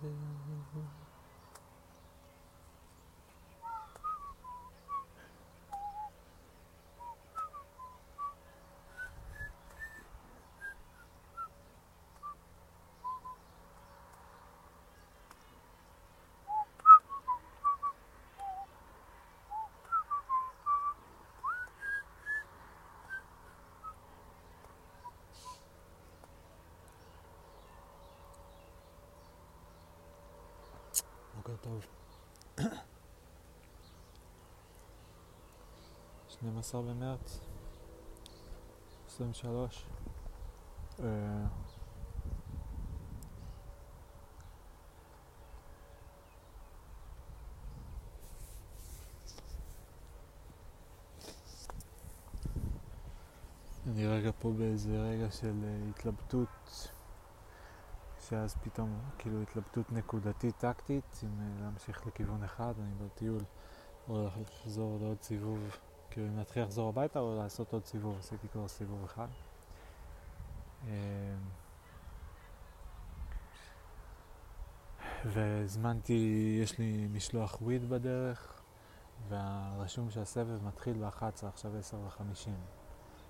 嗯嗯嗯 בוקר טוב. 12 במרץ 23 אה, אני רגע פה באיזה רגע של אה, התלבטות שאז פתאום כאילו התלבטות נקודתית טקטית אם אה, להמשיך לכיוון אחד, אני בטיול, או לחזור לעוד סיבוב, כאילו אם להתחיל לחזור הביתה או לעשות עוד סיבוב, עשיתי כבר סיבוב אחד. אה, והזמנתי, יש לי משלוח וויד בדרך, והרשום שהסבב מתחיל ב-11, עכשיו 10 ו-50.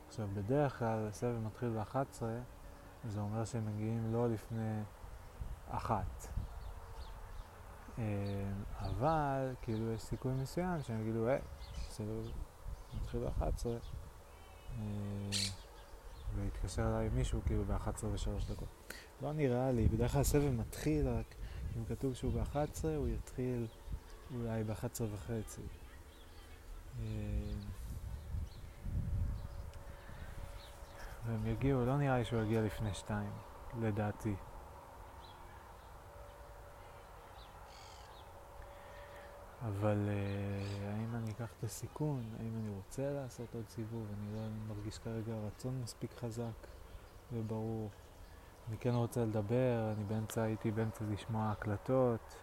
עכשיו, בדרך כלל הסבב מתחיל ב-11, זה אומר שהם מגיעים לא לפני אחת. אה, אבל, כאילו, יש סיכוי מסוים שהם יגידו, היי, בסדר, מתחיל ב-11, אה, והתקשר אליי מישהו כאילו ב-11 ו-3 דקות. לא נראה לי, בדרך כלל הסבב מתחיל רק, אם כתוב שהוא ב-11, הוא יתחיל אולי ב-11 וחצי. אה, והם יגיעו, לא נראה לי שהוא יגיע לפני שתיים, לדעתי. אבל uh, האם אני אקח את הסיכון, האם אני רוצה לעשות עוד סיבוב, אני לא מרגיש כרגע רצון מספיק חזק וברור. אני כן רוצה לדבר, אני באמצע, הייתי באמצע לשמוע הקלטות,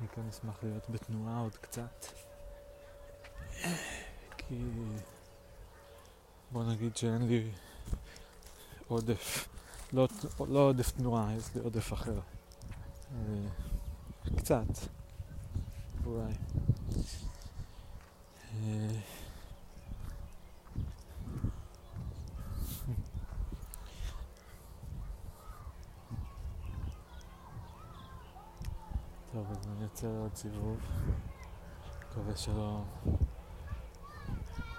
אני כן אשמח להיות בתנועה עוד קצת. כי בוא נגיד שאין לי עודף, לא, לא עודף תנועה, יש לי עודף אחר. אה, קצת, אולי. אה, טוב, אז אני יוצא עוד סיבוב. מקווה שלא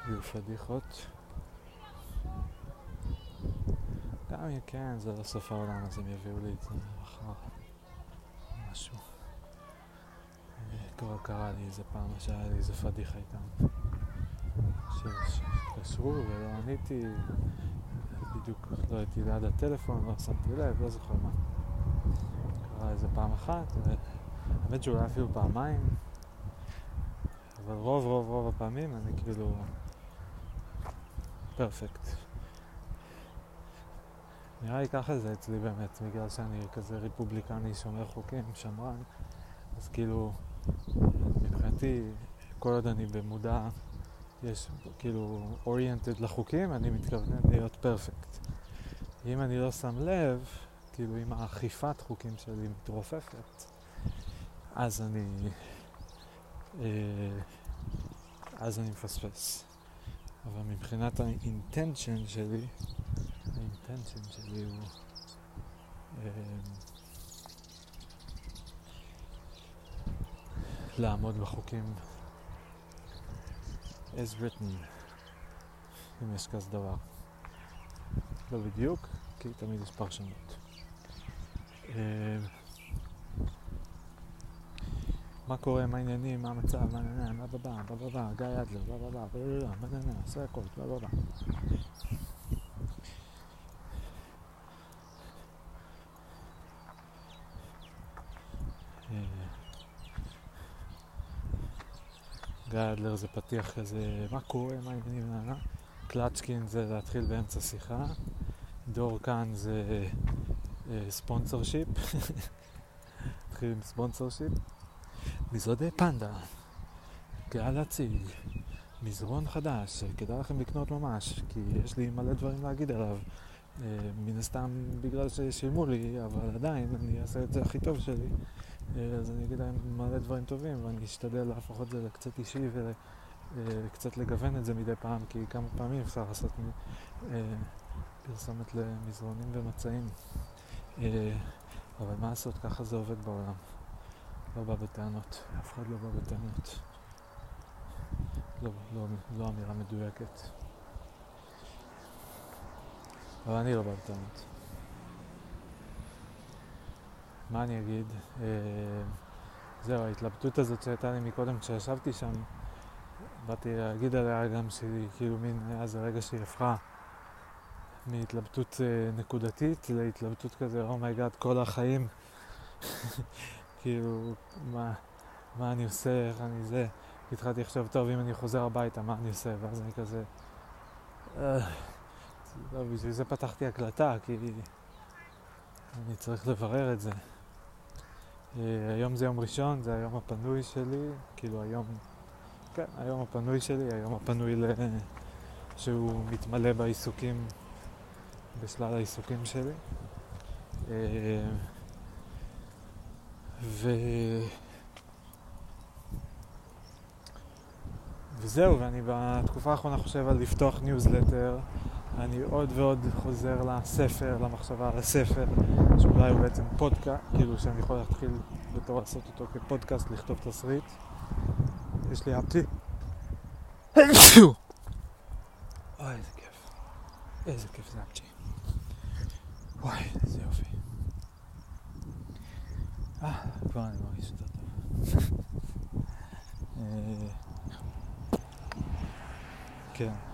יהיו פדיחות. גם אם כן, זה לא סוף העולם, אז הם יביאו לי את זה מחר. משהו. כבר קרה לי איזה פעם שהיה לי איזה פדיחה איתם. שהתקשרו ולא עניתי, בדיוק לא הייתי ליד הטלפון, לא שמתי לב, לא זוכר מה. קרה איזה פעם אחת, האמת שאולי אפילו פעמיים, אבל רוב רוב רוב הפעמים אני כאילו פרפקט. נראה לי ככה זה אצלי באמת, בגלל שאני כזה רפובליקני שומר חוקים, שמרן, אז כאילו, מבחינתי, כל עוד אני במודע, יש כאילו אוריינטד לחוקים, אני מתכוון להיות פרפקט. אם אני לא שם לב, כאילו אם האכיפת חוקים שלי מתרופפת, אז אני... אה, אז אני מפספס. אבל מבחינת האינטנשן שלי, שלי הוא אה, לעמוד בחוקים as written, אם יש כזה דבר. לא בדיוק, כי תמיד יש פרשנות. אה, מה קורה, מה העניינים, מה המצב, מה נהנה, מה בבא, בבא, גיא אדלר, מה בבא, מה נהנה, עשה הכל, מה בבא. גיא אדלר זה פתיח כזה, מה קורה, מה העניינים, קלצ'קין זה להתחיל באמצע שיחה, דור כאן זה ספונסר שיפ, נתחיל עם ספונסר שיפ, מזרדי פנדה, גאה להציג, מזרון חדש, כדאי לכם לקנות ממש, כי יש לי מלא דברים להגיד עליו. מן הסתם בגלל ששילמו לי, אבל עדיין אני אעשה את זה הכי טוב שלי, אז אני אגיד להם מלא דברים טובים, ואני אשתדל להפוך את זה לקצת אישי וקצת לגוון את זה מדי פעם, כי כמה פעמים אפשר לעשות פרסומת למזרונים ומצעים. אבל מה לעשות, ככה זה עובד בעולם. לא בא בטענות, אף אחד לא בא בטענות. לא, לא, לא אמירה מדויקת. אבל אני לא בא בטענות. מה אני אגיד? אה, זהו, ההתלבטות הזאת שהייתה לי מקודם כשישבתי שם, באתי להגיד עליה גם שהיא כאילו מין, היה זה רגע שהיא הפכה מהתלבטות אה, נקודתית להתלבטות כזה, oh my God, oh כל החיים. כאילו, מה, מה אני עושה, איך אני זה. התחלתי לחשוב, טוב, אם אני חוזר הביתה, מה אני עושה? ואז אני כזה... לא, בשביל זה פתחתי הקלטה, כי אני צריך לברר את זה. אה, היום זה יום ראשון, זה היום הפנוי שלי, כאילו היום, כן, היום הפנוי שלי, היום הפנוי ל... שהוא מתמלא בעיסוקים, בשלל העיסוקים שלי. אה, ו... וזהו, ואני בתקופה האחרונה חושב על לפתוח ניוזלטר. אני עוד ועוד חוזר לספר, למחשבה על הספר, שאולי הוא בעצם פודקאסט, כאילו שאני יכול להתחיל בתור לעשות אותו כפודקאסט, לכתוב תסריט. יש לי אפצ'י. אוי, איזה כיף. איזה כיף זה אפצ'י. וואי, איזה יופי. אה, כבר אני מרגיש יותר טוב. אה, כן.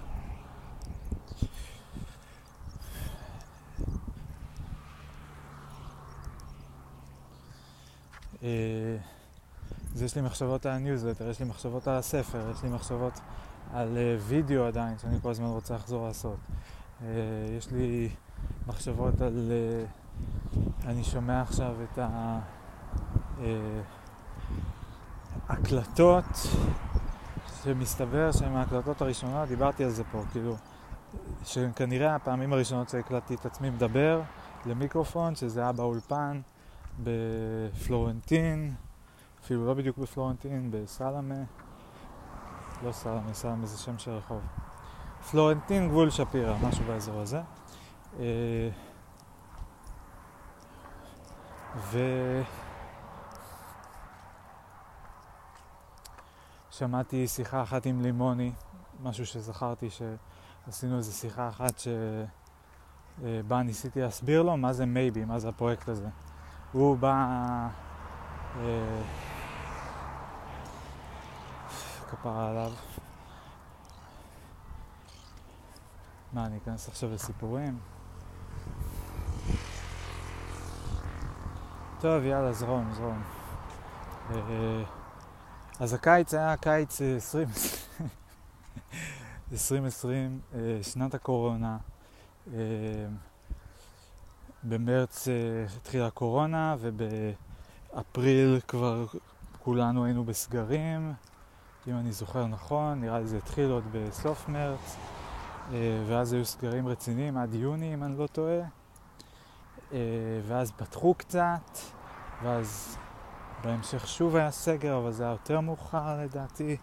אז יש לי מחשבות על הניוזלטר, יש לי מחשבות על הספר, יש לי מחשבות על אה, וידאו עדיין, שאני כל הזמן רוצה לחזור לעשות. יש לי מחשבות על... אני שומע עכשיו את ההקלטות שמסתבר שהן ההקלטות הראשונות, דיברתי על זה פה, כאילו, שכנראה הפעמים הראשונות שהקלטתי את עצמי מדבר למיקרופון, שזה היה באולפן בפלורנטין, אפילו לא בדיוק בפלורנטין, בסלמה, לא סלמה, סלמה זה שם של רחוב. פלורנטין גבול שפירא, משהו באזור הזה. אה, ו... שמעתי שיחה אחת עם לימוני, משהו שזכרתי שעשינו איזו שיחה אחת שבה ניסיתי להסביר לו מה זה מייבי, מה זה הפרויקט הזה. הוא בא... אה, כפרה עליו. מה, אני אכנס עכשיו לסיפורים? טוב, יאללה, זרום, זרום. אה, אז הקיץ היה קיץ 2020, 2020, אה, שנת הקורונה. אה, במרץ אה, התחילה הקורונה ובאפריל כבר כולנו היינו בסגרים, אם אני זוכר נכון, נראה לי זה התחיל עוד בסוף מרץ, ואז היו סגרים רציניים עד יוני אם אני לא טועה, ואז פתחו קצת, ואז בהמשך שוב היה סגר, אבל זה היה יותר מאוחר לדעתי.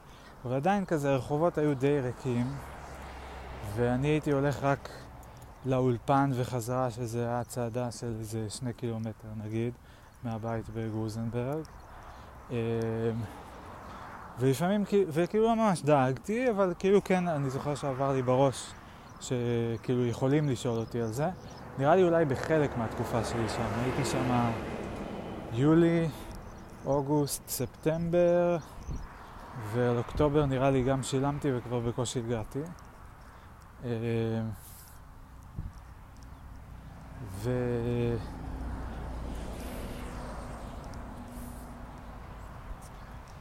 אבל עדיין כזה, הרחובות היו די ריקים, ואני הייתי הולך רק לאולפן וחזרה, שזה היה צעדה של איזה שני קילומטר נגיד, מהבית בגרוזנברג. אמ, ולפעמים, וכאילו ממש דאגתי, אבל כאילו כן, אני זוכר שעבר לי בראש שכאילו יכולים לשאול אותי על זה. נראה לי אולי בחלק מהתקופה שלי שם, הייתי שם יולי, אוגוסט, ספטמבר, ועל אוקטובר נראה לי גם שילמתי וכבר בקושי הגעתי. אה, ו...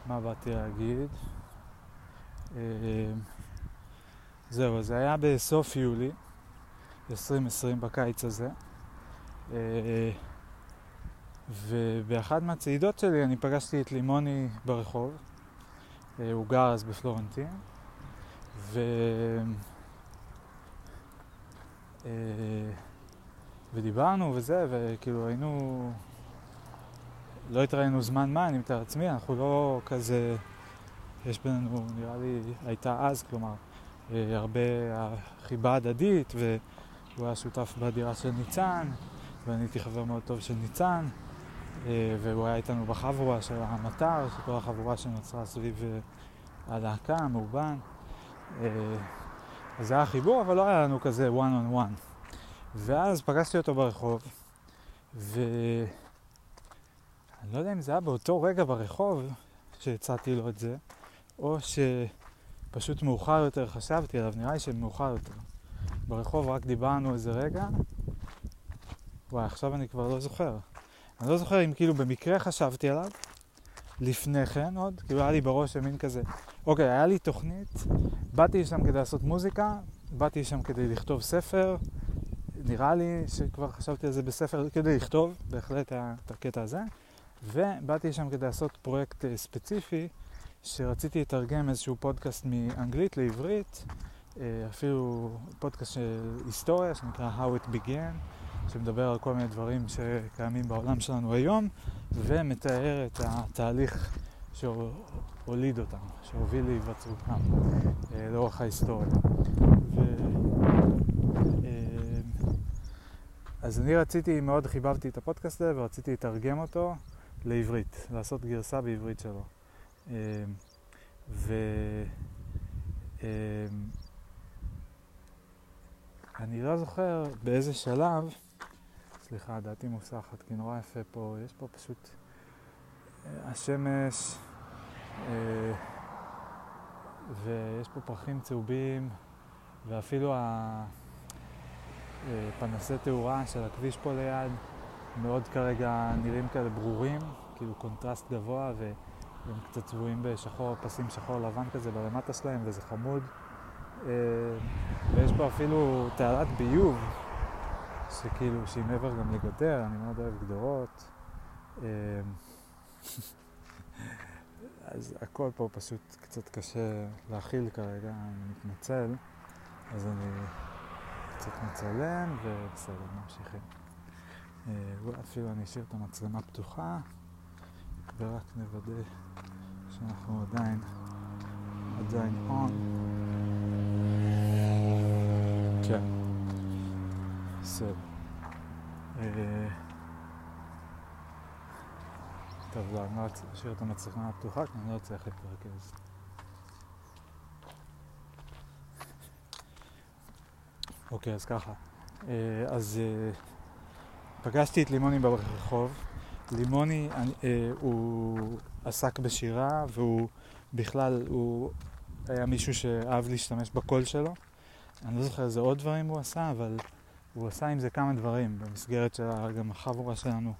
מה באתי להגיד? אה, זהו, זה היה בסוף יולי 2020, בקיץ הזה. אה, ובאחת מהצעידות שלי אני פגשתי את לימוני ברחוב, אה, הוא גר אז בפלורנטין, ו... ודיברנו וזה, וכאילו היינו... לא התראינו זמן מה, אני מתאר לעצמי, אנחנו לא כזה, יש בינינו, נראה לי, הייתה אז, כלומר, אה, הרבה חיבה הדדית, והוא היה שותף בדירה של ניצן, ואני הייתי חבר מאוד טוב של ניצן, אה, והוא היה איתנו בחבורה של המטר, של כל החבורה שנוצרה סביב אה, הלהקה, המאובן. אז זה היה חיבור, אבל לא היה לנו כזה one on one. ואז פגשתי אותו ברחוב, ואני לא יודע אם זה היה באותו רגע ברחוב שהצעתי לו את זה, או שפשוט מאוחר יותר חשבתי עליו, נראה לי שמאוחר יותר. ברחוב רק דיברנו איזה רגע, וואי, עכשיו אני כבר לא זוכר. אני לא זוכר אם כאילו במקרה חשבתי עליו, לפני כן עוד, כאילו היה לי בראש מין כזה, אוקיי, היה לי תוכנית, באתי לשם כדי לעשות מוזיקה, באתי לשם כדי לכתוב ספר, נראה לי שכבר חשבתי על זה בספר כדי לכתוב, בהחלט את הקטע הזה, ובאתי לשם כדי לעשות פרויקט אה, ספציפי, שרציתי לתרגם איזשהו פודקאסט מאנגלית לעברית, אה, אפילו פודקאסט של היסטוריה שנקרא How It Began, שמדבר על כל מיני דברים שקיימים בעולם שלנו היום, ומתאר את התהליך שהוליד אותם, שהוביל להיווצרותם אה, לאורך ההיסטוריה. ו... אז אני רציתי, מאוד חיבבתי את הפודקאסט הזה ורציתי לתרגם אותו לעברית, לעשות גרסה בעברית שלו. אמ, ו... אמ, אני לא זוכר באיזה שלב, סליחה, דעתי מוסחת, כי נורא יפה פה, יש פה פשוט אה, השמש, אה, ויש פה פרחים צהובים, ואפילו ה... אה, פנסי תאורה של הכביש פה ליד מאוד כרגע נראים כאלה ברורים, כאילו קונטרסט גבוה והם קצת צבועים בשחור, פסים שחור לבן כזה בלמטה שלהם וזה חמוד. אה, ויש פה אפילו תעלת ביוב, שכאילו, שהיא מעבר גם לגדר, אני מאוד אוהב גדרות. אה, אז הכל פה פשוט קצת קשה להכיל כרגע, אני מתנצל. אז אני קצת מצלם, ובסדר, ממשיכים. אה, אפילו אני אשאיר את המצלמה פתוחה, ורק נוודא שאנחנו עדיין, עדיין on. כן, בסדר. אה, טוב, לא, אני לא אשאיר את המצלמה הפתוחה, כי אני לא צריך להתרכז. אוקיי, אז ככה. אה, אז אה, פגשתי את לימוני ברחוב. לימוני, אה, הוא עסק בשירה, והוא בכלל, הוא היה מישהו שאהב להשתמש בקול שלו. אני לא זוכר איזה עוד דברים הוא עשה, אבל הוא עשה עם זה כמה דברים במסגרת של גם החבורה שלנו,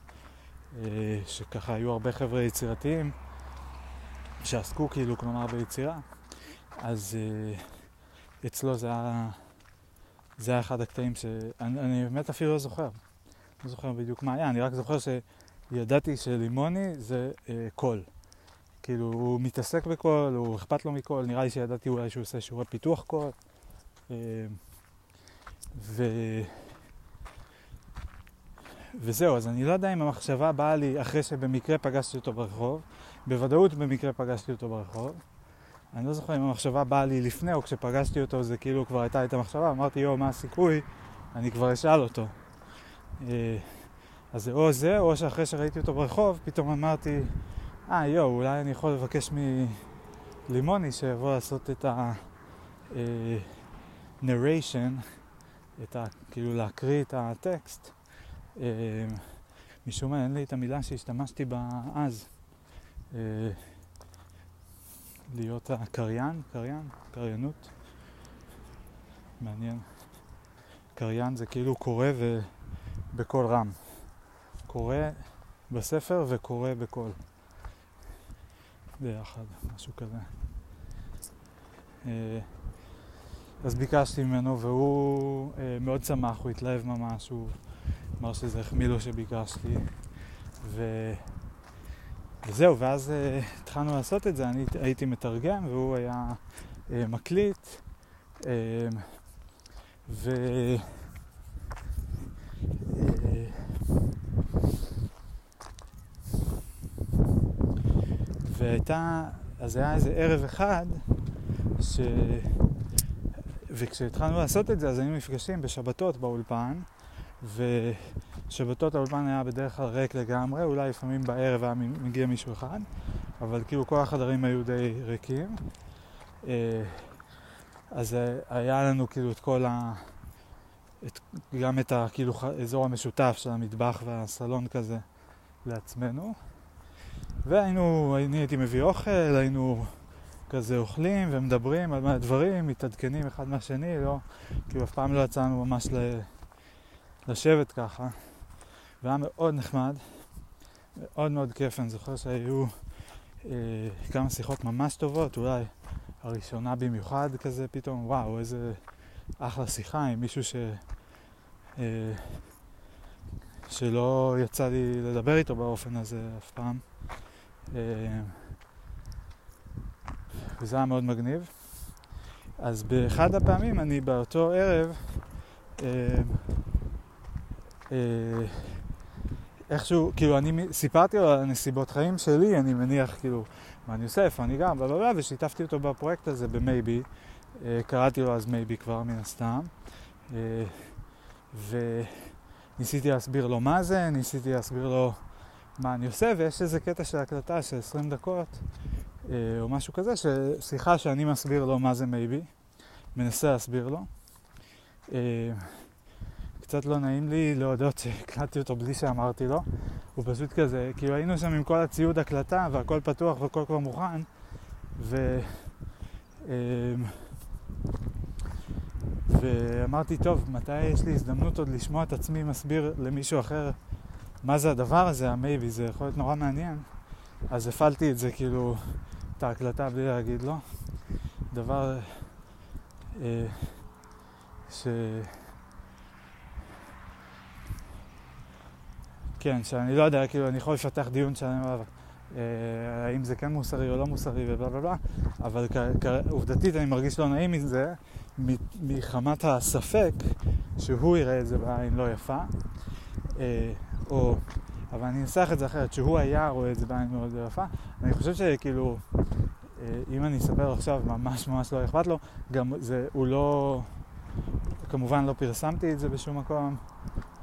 שככה היו הרבה חבר'ה יצירתיים שעסקו כאילו, כלומר, ביצירה. אז אצלו זה היה זה היה אחד הקטעים שאני באמת אפילו לא זוכר. לא זוכר בדיוק מה היה, אני רק זוכר שידעתי שלימוני זה אה, קול. כאילו, הוא מתעסק בקול, הוא אכפת לו מקול, נראה לי שידעתי אולי שהוא עושה שיעורי פיתוח קול. אה, ו... וזהו, אז אני לא יודע אם המחשבה באה לי אחרי שבמקרה פגשתי אותו ברחוב, בוודאות במקרה פגשתי אותו ברחוב, אני לא זוכר אם המחשבה באה לי לפני או כשפגשתי אותו זה כאילו כבר הייתה את המחשבה, אמרתי יואו מה הסיכוי, אני כבר אשאל אותו. אה, אז זה או זה, או שאחרי שראיתי אותו ברחוב, פתאום אמרתי, אה יואו, אולי אני יכול לבקש מלימוני שיבוא לעשות את ה-narration, אה, את ה... כאילו להקריא את הטקסט. אה, משום מה אין לי את המילה שהשתמשתי בה אז. להיות הקריין, קריין, קריינות. מעניין. קריין זה כאילו קורא ובקול רם. קורא בספר וקורא בקול. ביחד, משהו כזה. אה, אז ביקשתי ממנו והוא אה, מאוד שמח, הוא התלהב ממש, הוא אמר שזה החמיא לו שביקשתי. ו... וזהו, ואז uh, התחלנו לעשות את זה, אני הייתי מתרגם והוא היה uh, מקליט. Uh, ו... והייתה, אז היה איזה ערב אחד, ש... וכשהתחלנו לעשות את זה, אז היינו נפגשים בשבתות באולפן, ושבתות האולפן היה בדרך כלל ריק לגמרי, אולי לפעמים בערב היה מגיע מישהו אחד, אבל כאילו כל החדרים היו די ריקים. אה, אז היה לנו כאילו את כל ה... את, גם את הכאילו האזור המשותף של המטבח והסלון כזה לעצמנו. והיינו, אני הייתי מביא אוכל, היינו כזה אוכלים ומדברים על מה הדברים, מתעדכנים אחד מהשני, לא, כאילו אף פעם לא יצאנו ממש ל, לשבת ככה. והיה מאוד נחמד, מאוד מאוד כיף, אני זוכר שהיו אה, כמה שיחות ממש טובות, אולי הראשונה במיוחד כזה פתאום, וואו, איזה אחלה שיחה עם מישהו ש... אה, שלא יצא לי לדבר איתו באופן הזה אף פעם. אה, וזה היה מאוד מגניב. אז באחד הפעמים אני באותו ערב אה, אה, איכשהו, כאילו אני סיפרתי לו על הנסיבות חיים שלי, אני מניח כאילו מה אני עושה, איפה אני גר, בלה ושיתפתי אותו בפרויקט הזה ב Maybe, אה, קראתי לו אז Maybe כבר מן הסתם, אה, וניסיתי להסביר לו מה זה, ניסיתי להסביר לו מה אני עושה, ויש איזה קטע של הקלטה של 20 דקות, אה, או משהו כזה, שיחה שאני מסביר לו מה זה Maybe, מנסה להסביר לו. קצת לא נעים לי להודות שהקלטתי אותו בלי שאמרתי לו. הוא פשוט כזה, כאילו היינו שם עם כל הציוד הקלטה והכל פתוח והכל כבר מוכן ו... אמ, ואמרתי, טוב, מתי יש לי הזדמנות עוד לשמוע את עצמי מסביר למישהו אחר מה זה הדבר הזה, המייבי, זה יכול להיות נורא מעניין. אז הפעלתי את זה, כאילו, את ההקלטה בלי להגיד לו. דבר אה, ש... כן, שאני לא יודע, כאילו, אני יכול לפתח דיון שלם עליו, אה, האם זה כן מוסרי או לא מוסרי ובלה בלה בלה, אבל עובדתית אני מרגיש לא נעים מזה, מחמת הספק שהוא יראה את זה בעין לא יפה, אה, או, אבל אני אנסח את זה אחרת, שהוא היה רואה את זה בעין מאוד לא יפה, אני חושב שכאילו, אה, אם אני אספר עכשיו ממש ממש לא אכפת לו, גם זה, הוא לא, כמובן לא פרסמתי את זה בשום מקום,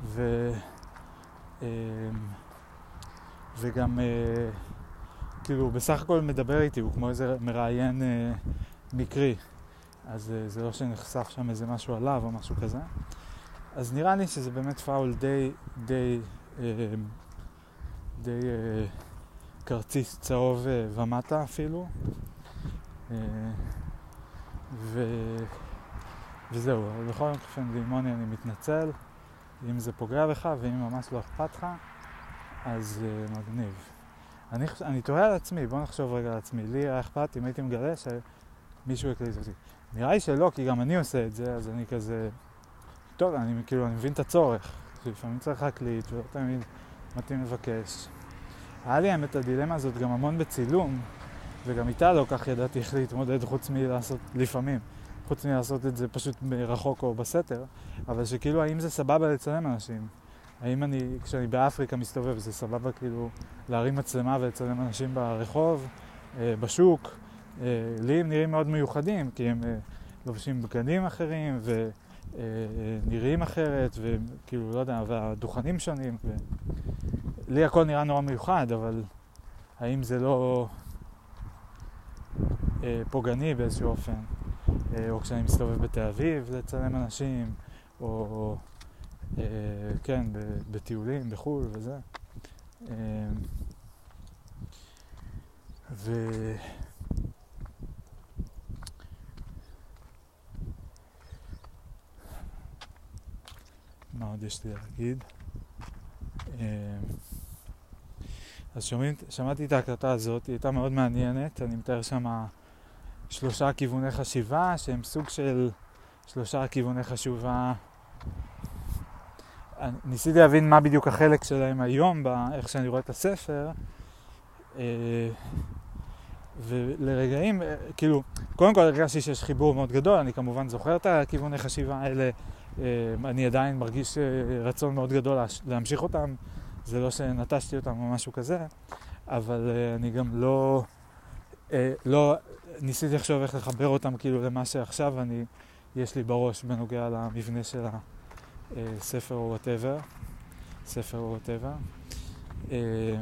ו... אמ, וגם אה, כאילו בסך הכל מדבר איתי, הוא כמו איזה מראיין אה, מקרי, אז אה, זה לא שנחשף שם איזה משהו עליו או משהו כזה. אז נראה לי שזה באמת פאול די, די, די כרטיס צהוב ומטה אפילו. ו... וזהו, בכל אופן לימוני אני מתנצל. אם זה פוגע בך ואם ממש לא אכפת לך, אז uh, מגניב. אני, אני תוהה על עצמי, בוא נחשוב רגע על עצמי. לי היה אכפת אם הייתי מגלה שמישהו הקליט אותי. נראה לי שלא, כי גם אני עושה את זה, אז אני כזה... טוב, אני כאילו, אני מבין את הצורך, שלפעמים צריך להקליט ולא תמיד מתאים לבקש. היה לי האמת הדילמה הזאת גם המון בצילום, וגם איתה לא כך ידעתי איך להתמודד חוץ מלעשות לפעמים. חוץ מלעשות את זה פשוט מרחוק או בסתר, אבל שכאילו האם זה סבבה לצלם אנשים? האם אני, כשאני באפריקה מסתובב, זה סבבה כאילו להרים מצלמה ולצלם אנשים ברחוב, אה, בשוק? אה, לי הם נראים מאוד מיוחדים, כי הם אה, לובשים בגנים אחרים ונראים אחרת, וכאילו, לא יודע, והדוכנים שונים. ו... לי הכל נראה נורא מיוחד, אבל האם זה לא פוגעני באיזשהו אופן? אה, או כשאני מסתובב בתל אביב לצלם אנשים, או אה, כן, בטיולים בחו"ל וזה. אה, ו... מה עוד יש לי להגיד? אז שומעים, שמעתי את ההקלטה הזאת, היא הייתה מאוד מעניינת, אני מתאר שמה שלושה כיווני חשיבה שהם סוג של שלושה כיווני חשיבה. ניסיתי להבין מה בדיוק החלק שלהם היום, באיך שאני רואה את הספר. אה, ולרגעים, אה, כאילו, קודם כל הרגשתי שיש חיבור מאוד גדול, אני כמובן זוכר את הכיווני חשיבה האלה, אה, אני עדיין מרגיש רצון מאוד גדול להמשיך אותם, זה לא שנטשתי אותם או משהו כזה, אבל אני גם לא... לא, ניסיתי לחשוב איך לחבר אותם כאילו למה שעכשיו אני, יש לי בראש בנוגע למבנה של הספר או whatever, ספר או whatever, אה,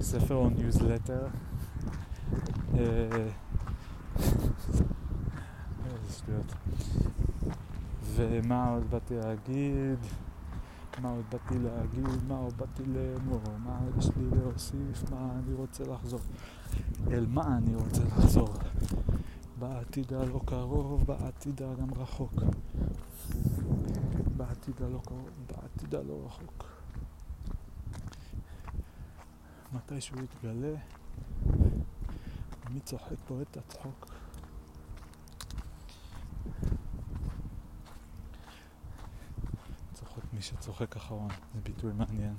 ספר או ניוזלטר. אה, איזה שטויות. ומה עוד באתי להגיד? מה עוד באתי להגיד? מה עוד באתי לאמור? מה יש לי להוסיף? מה אני רוצה לחזור? אל מה אני רוצה לחזור? בעתיד הלא קרוב, בעתיד הגם רחוק. בעתיד הלא קרוב, בעתיד הלא רחוק. מתי שהוא יתגלה, מי צוחק פה את הצחוק? צוחק מי שצוחק אחרון, זה ביטוי מעניין.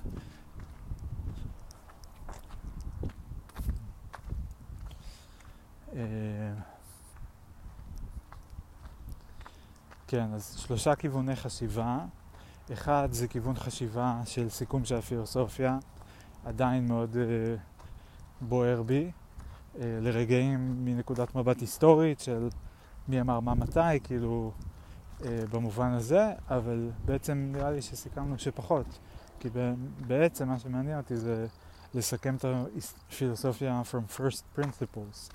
כן, אז שלושה כיווני חשיבה. אחד זה כיוון חשיבה של סיכום של הפילוסופיה, עדיין מאוד uh, בוער בי, uh, לרגעים מנקודת מבט היסטורית של מי אמר מה מתי, כאילו במובן הזה, אבל בעצם נראה לי שסיכמנו שפחות, כי בעצם מה שמעניין אותי זה לסכם את הפילוסופיה from first principles.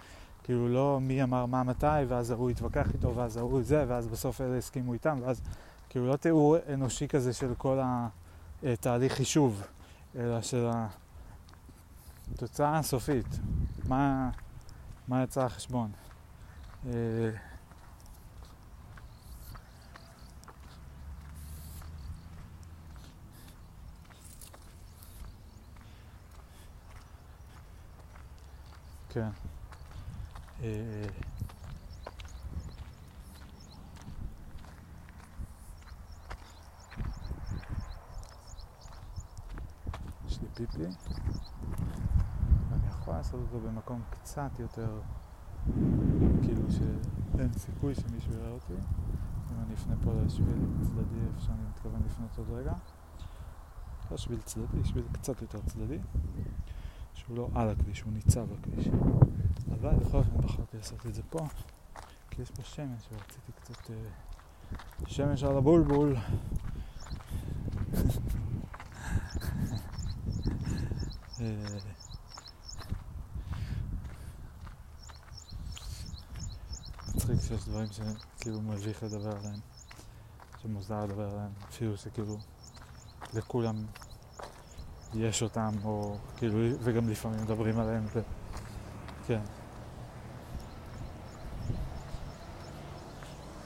כאילו לא מי אמר מה מתי, ואז ההוא התווכח איתו, ואז ההוא זה, ואז בסוף אלה הסכימו איתם, ואז כאילו לא תיאור אנושי כזה של כל התהליך חישוב, אלא של התוצאה הסופית, מה, מה יצא החשבון. אה, כן. אה, יש לי פיפי, ואני יכול לעשות אותו במקום קצת יותר, כאילו שאין סיכוי שמישהו יראה אותי. אם אני אפנה פה לשביל צדדי, איפה שאני מתכוון לפנות עוד רגע. לא שביל צדדי, שביל קצת יותר צדדי, שהוא לא על הכביש, הוא ניצב בכביש. אבל בכל אופן בחרתי לעשות את זה פה, כי יש פה שמש ורציתי קצת uh, שמש על הבולבול. אה, מצחיק שיש דברים שכאילו מביך לדבר עליהם, שמוזר לדבר עליהם, אפילו שכאילו לכולם יש אותם, או כאילו, וגם לפעמים מדברים עליהם, ו... כן.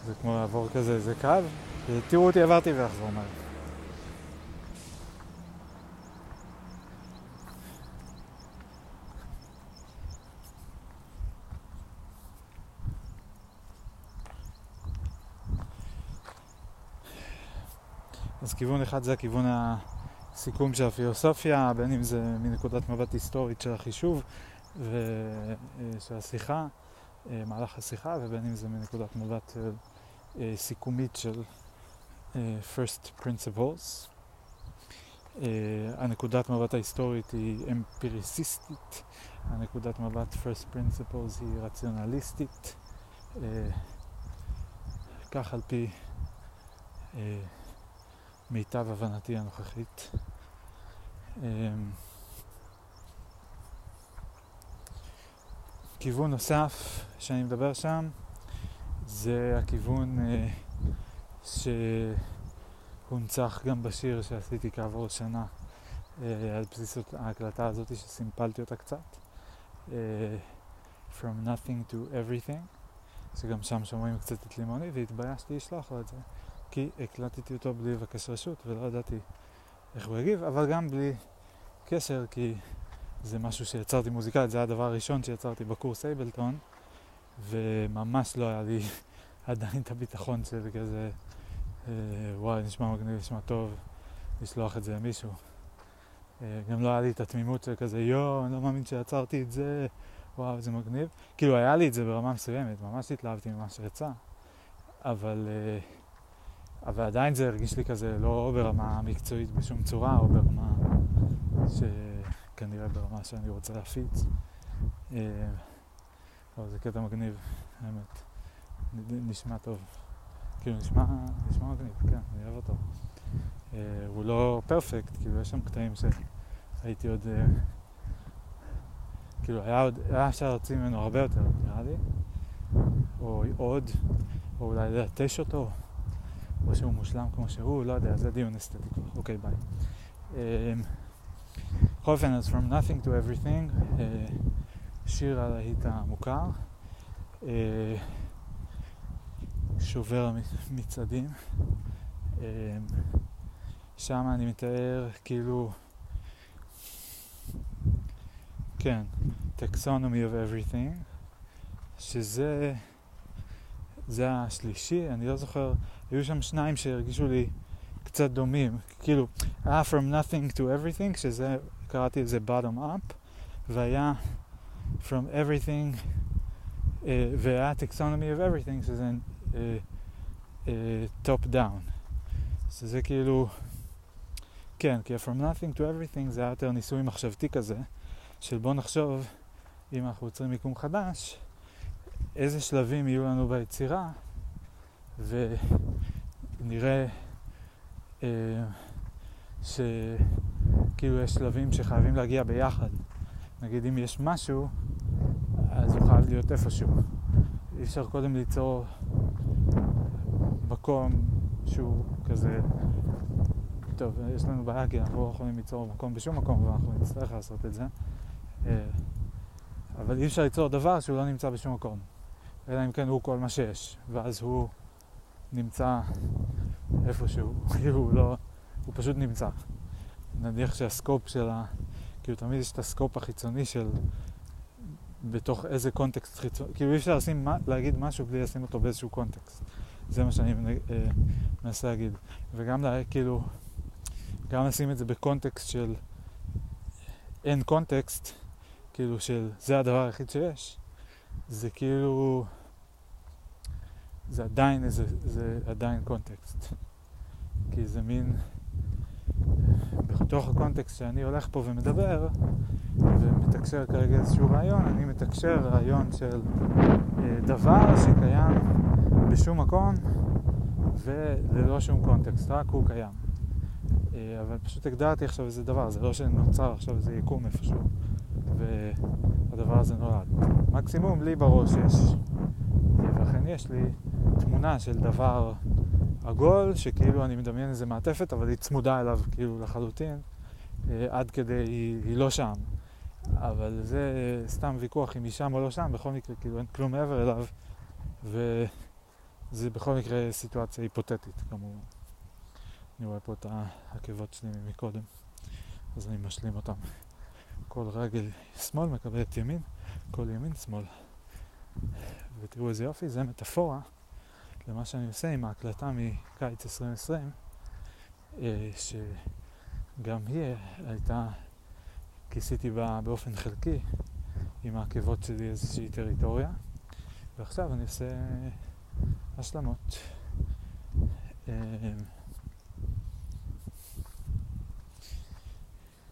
זה כמו לעבור כזה איזה קו, תראו אותי עברתי ואחזור מהר. אז כיוון אחד זה הכיוון הסיכום של הפילוסופיה, בין אם זה מנקודת מבט היסטורית של החישוב ושל השיחה, אה, מהלך השיחה, ובין אם זה מנקודת מבט סיכומית של אה, first principles. הנקודת מבט ההיסטורית היא אמפיריסיסטית, הנקודת מבט first principles היא רציונליסטית, כך על פי מיטב הבנתי הנוכחית. כיוון נוסף שאני מדבר שם זה הכיוון אה, שהונצח גם בשיר שעשיתי כעבור שנה אה, על בסיס ההקלטה הזאת שסימפלתי אותה קצת אה, From Nothing to Everything שגם שם שומעים קצת את לימוני והתביישתי לשלוח לו את זה כי הקלטתי אותו בלי לבקש רשות ולא ידעתי איך הוא יגיב אבל גם בלי קשר כי זה משהו שיצרתי מוזיקלית, זה הדבר הראשון שיצרתי בקורס אייבלטון, וממש לא היה לי עדיין את הביטחון של כזה, אה, וואי, נשמע מגניב, נשמע טוב, לשלוח את זה למישהו. אה, גם לא היה לי את התמימות של כזה, יואו, אני לא מאמין שיצרתי את זה, וואו, זה מגניב. כאילו, היה לי את זה ברמה מסוימת, ממש התלהבתי ממה שיצא, אבל, אה, אבל עדיין זה הרגיש לי כזה לא ברמה מקצועית בשום צורה, או ברמה ש... כנראה ברמה שאני רוצה להפיץ. אה, אבל זה קטע מגניב, האמת. נשמע טוב. כאילו, נשמע, נשמע מגניב, כן, אני אוהב אותו. Uh, הוא לא פרפקט, כאילו, יש שם קטעים שהייתי עוד... Uh, כאילו, היה, עוד, היה אפשר להוציא ממנו הרבה יותר, נראה לי. או עוד, או אולי ללטש אותו, או שהוא מושלם כמו שהוא, לא יודע, זה דיון אסתטי כבר. אוקיי, ביי. בכל אופן, אז From Nothing to Everything, uh, שיר הלהיט המוכר, uh, שובר המצעדים. Uh, שם אני מתאר כאילו, כן, Taxonomy of Everything, שזה, זה השלישי, אני לא זוכר, היו שם שניים שהרגישו לי קצת דומים, כאילו, היה From Nothing to Everything, שזה, קראתי לזה bottom up, והיה From Everything, uh, והיה Taxonomy of Everything, שזה uh, uh, top down. שזה כאילו, כן, כי From Nothing to Everything זה היה יותר ניסוי מחשבתי כזה, של בוא נחשוב, אם אנחנו יוצרים מיקום חדש, איזה שלבים יהיו לנו ביצירה, ונראה אה, שכאילו יש שלבים שחייבים להגיע ביחד. נגיד אם יש משהו, אז הוא חייב להיות איפשהו. אי אפשר קודם ליצור מקום שהוא כזה, טוב, יש לנו בעיה כי אנחנו לא יכולים ליצור מקום בשום מקום ואנחנו נצטרך לעשות את זה. אה, אבל אי אפשר ליצור דבר שהוא לא נמצא בשום מקום. אלא אם כן הוא כל מה שיש, ואז הוא נמצא איפשהו, כאילו הוא לא, הוא פשוט נמצא. נניח שהסקופ של ה... כאילו תמיד יש את הסקופ החיצוני של בתוך איזה קונטקסט חיצוני, כאילו אי אפשר לשים, להגיד משהו בלי לשים אותו באיזשהו קונטקסט. זה מה שאני אה, מנסה להגיד. וגם לה, כאילו, גם לשים את זה בקונטקסט של אין קונטקסט, כאילו של זה הדבר היחיד שיש, זה כאילו, זה עדיין איזה, זה עדיין קונטקסט. כי זה מין, בתוך הקונטקסט שאני הולך פה ומדבר, ומתקשר כרגע איזשהו רעיון, אני מתקשר רעיון של אה, דבר שקיים בשום מקום וללא שום קונטקסט, רק הוא קיים. אה, אבל פשוט הגדרתי עכשיו איזה דבר, זה לא שנוצר עכשיו איזה יקום איפשהו. והדבר הזה נולד. מקסימום לי בראש יש, ואכן יש לי תמונה של דבר עגול, שכאילו אני מדמיין איזה מעטפת, אבל היא צמודה אליו כאילו לחלוטין, אה, עד כדי, היא, היא לא שם. אבל זה סתם ויכוח אם היא שם או לא שם, בכל מקרה כאילו אין כלום מעבר אליו, וזה בכל מקרה סיטואציה היפותטית כמובן. אני רואה פה את העקבות שלי מקודם, אז אני משלים אותם. כל רגל שמאל מקבלת ימין, כל ימין שמאל. ותראו איזה יופי, זה מטאפורה למה שאני עושה עם ההקלטה מקיץ 2020, אה, שגם היא הייתה, כיסיתי בה באופן חלקי עם העקבות שלי איזושהי טריטוריה, ועכשיו אני עושה השלמות. אה,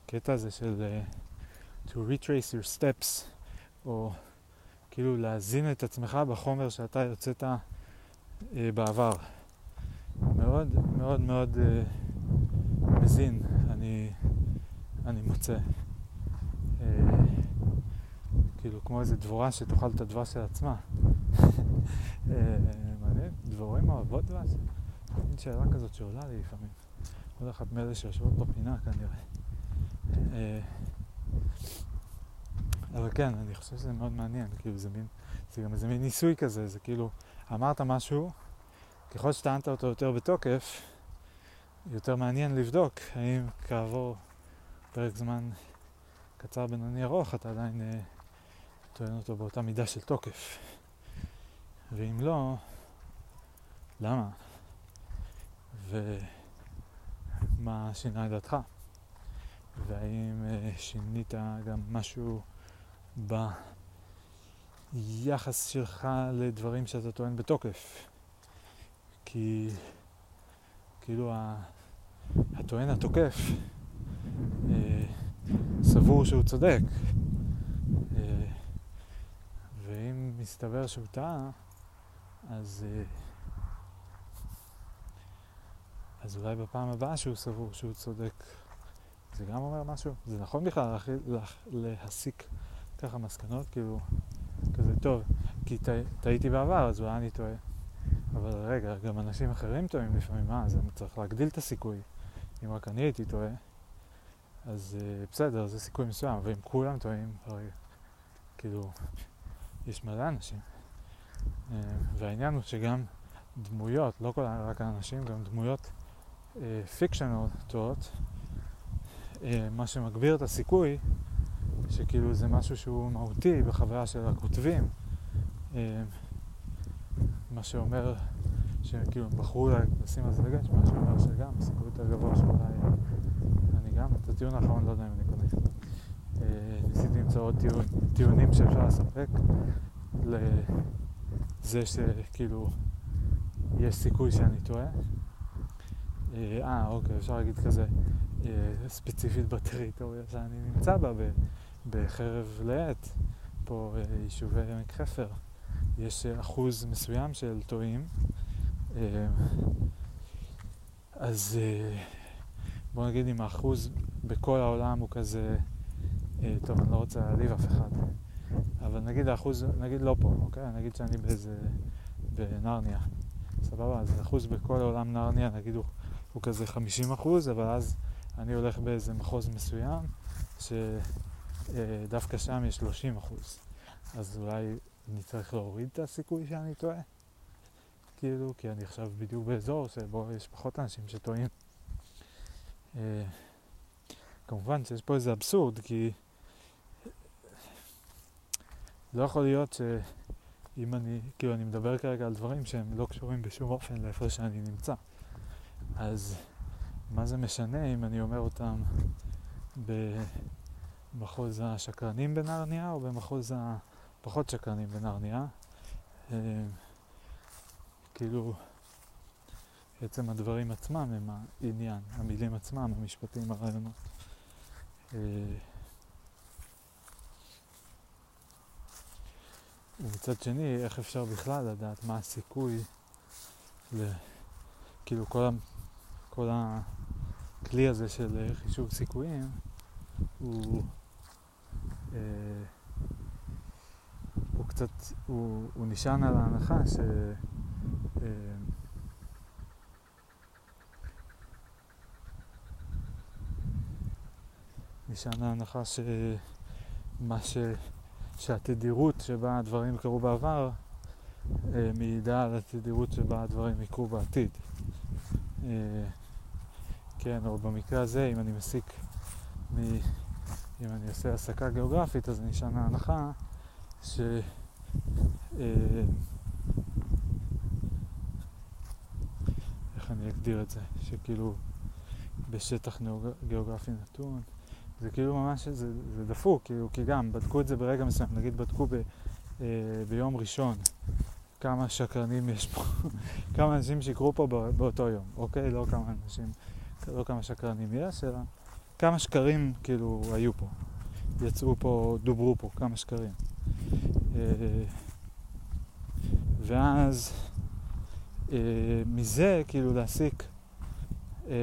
קטע הזה של uh, to retrace your steps, או כאילו להזין את עצמך בחומר שאתה יוצאת אה, בעבר. מאוד מאוד מאוד אה, מזין, אני, אני מוצא. אה, כאילו כמו איזה דבורה שתאכל את הדבש של עצמה. אה, מעניין, דבורים אוהבות דבש? מין שאלה כזאת שעולה לי לפעמים. עוד אחת מאלה שיושבות בפינה כנראה. אה, אבל כן, אני חושב שזה מאוד מעניין, כאילו זה מין, זה גם איזה מין ניסוי כזה, זה כאילו, אמרת משהו, ככל שטענת אותו יותר בתוקף, יותר מעניין לבדוק האם כעבור פרק זמן קצר, בינוני, ארוך, אתה עדיין אה, טוען אותו באותה מידה של תוקף. ואם לא, למה? ומה שינה את דעתך? והאם אה, שינית גם משהו ביחס שלך לדברים שאתה טוען בתוקף. כי כאילו הטוען התוקף אה, סבור שהוא צודק. אה, ואם מסתבר שהוא טעה, אז, אה, אז אולי בפעם הבאה שהוא סבור שהוא צודק, זה גם אומר משהו? זה נכון בכלל להסיק ככה מסקנות, כאילו, כזה טוב, כי טעיתי בעבר, אז אולי אני טועה. אבל רגע, גם אנשים אחרים טועים לפעמים, מה, אז אני צריך להגדיל את הסיכוי. אם רק אני הייתי טועה, אז uh, בסדר, זה סיכוי מסוים, ואם כולם טועים, הרי כאילו, יש מלא אנשים. Uh, והעניין הוא שגם דמויות, לא כל, רק האנשים, גם דמויות פיקשנל uh, טועות, uh, מה שמגביר את הסיכוי, שכאילו זה משהו שהוא מהותי בחוויה של הכותבים, uh, מה שאומר שכאילו בחרו לשים על זה דגש, מה שאומר שגם הסיכוי יותר גבוה שאולי אני גם, את הטיעון האחרון לא יודע אם אני קונה. אה, ניסיתי למצוא עוד טיעונים שאפשר לספק לזה שכאילו יש סיכוי שאני טועה. אה, אה אוקיי, אפשר להגיד כזה, אה, ספציפית בטריטוריה שאני נמצא בה, בחרב לעת, פה יישובי עמק חפר. יש אחוז מסוים של טועים. אז בוא נגיד אם האחוז בכל העולם הוא כזה, טוב, אני לא רוצה להעליב אף אחד, אבל נגיד האחוז, נגיד לא פה, אוקיי? נגיד שאני באיזה, בנרניה, סבבה? אז האחוז בכל העולם נרניה, נגיד הוא, הוא כזה 50 אחוז, אבל אז אני הולך באיזה מחוז מסוים, שדווקא שם יש 30 אחוז. אז אולי אני צריך להוריד את הסיכוי שאני טועה? כאילו, כי אני עכשיו בדיוק באזור שבו יש פחות אנשים שטועים. אה, כמובן שיש פה איזה אבסורד, כי לא יכול להיות שאם אני, כאילו אני מדבר כרגע על דברים שהם לא קשורים בשום אופן לאיפה שאני נמצא. אז מה זה משנה אם אני אומר אותם במחוז השקרנים בנרניה או במחוז הפחות שקרנים בנרניה? אה, כאילו, עצם הדברים עצמם הם העניין, המילים עצמם, המשפטים, הרעיונות. אה, ומצד שני, איך אפשר בכלל לדעת מה הסיכוי, ל... כאילו כל, ה... כל הכלי הזה של חישוב סיכויים הוא, הוא קצת, הוא, הוא נשען על ההנחה ש... אה, נשען ההנחה שמה ש... שהתדירות שבה הדברים קרו בעבר אה, מעידה על התדירות שבה הדברים יקרו בעתיד. אה, כן, או במקרה הזה, אם אני מסיק, מ... אם אני עושה הסקה גיאוגרפית, אז נשען ההנחה ש... אה, איך אני אגדיר את זה? שכאילו בשטח גיאוגרפי נתון, זה כאילו ממש, זה, זה דפוק, כאילו, כי גם בדקו את זה ברגע מסוים, נגיד בדקו ב, אה, ביום ראשון, כמה שקרנים יש פה, כמה אנשים שיקרו פה באותו יום, אוקיי? לא כמה אנשים, לא כמה שקרנים יש, אלא כמה שקרים כאילו היו פה, יצאו פה, דוברו פה, כמה שקרים. אה, ואז אה, מזה כאילו להסיק, אה,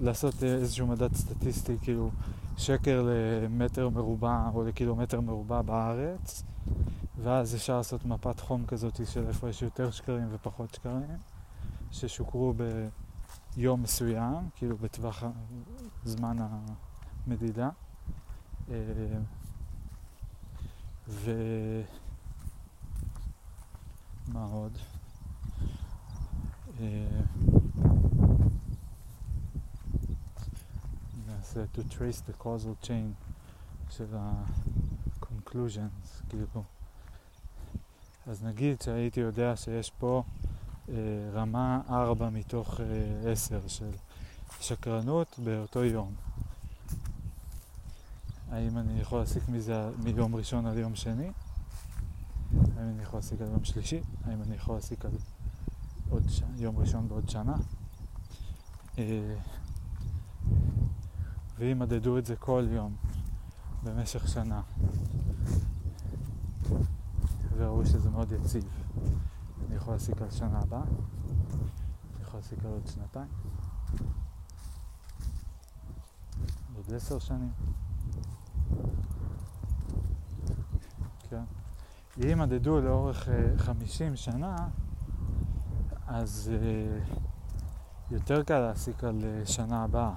לעשות איזשהו מדד סטטיסטי, כאילו שקר למטר מרובע או לקילומטר מרובע בארץ, ואז אפשר לעשות מפת חום כזאת של איפה יש יותר שקרים ופחות שקרים, ששוקרו ביום מסוים, כאילו בטווח זמן המדידה. אה, ומה עוד? אה, נעשה to trace the causal chain של ה-conclusions, כאילו. אז נגיד שהייתי יודע שיש פה רמה 4 מתוך אה, 10 של שקרנות באותו יום. האם אני יכול להסיק מזה מיום ראשון עד יום שני? האם אני יכול להסיק על יום שלישי? האם אני יכול להסיק על עוד ש... יום ראשון בעוד שנה? אה, ואם מדדו את זה כל יום במשך שנה, וראו שזה מאוד יציב. אני יכול להסיק על שנה הבאה, אני יכול להסיק על עוד שנתיים, עוד עשר שנים. כן. אם מדדו לאורך uh, חמישים שנה, אז יותר קל להסיק על שנה הבאה.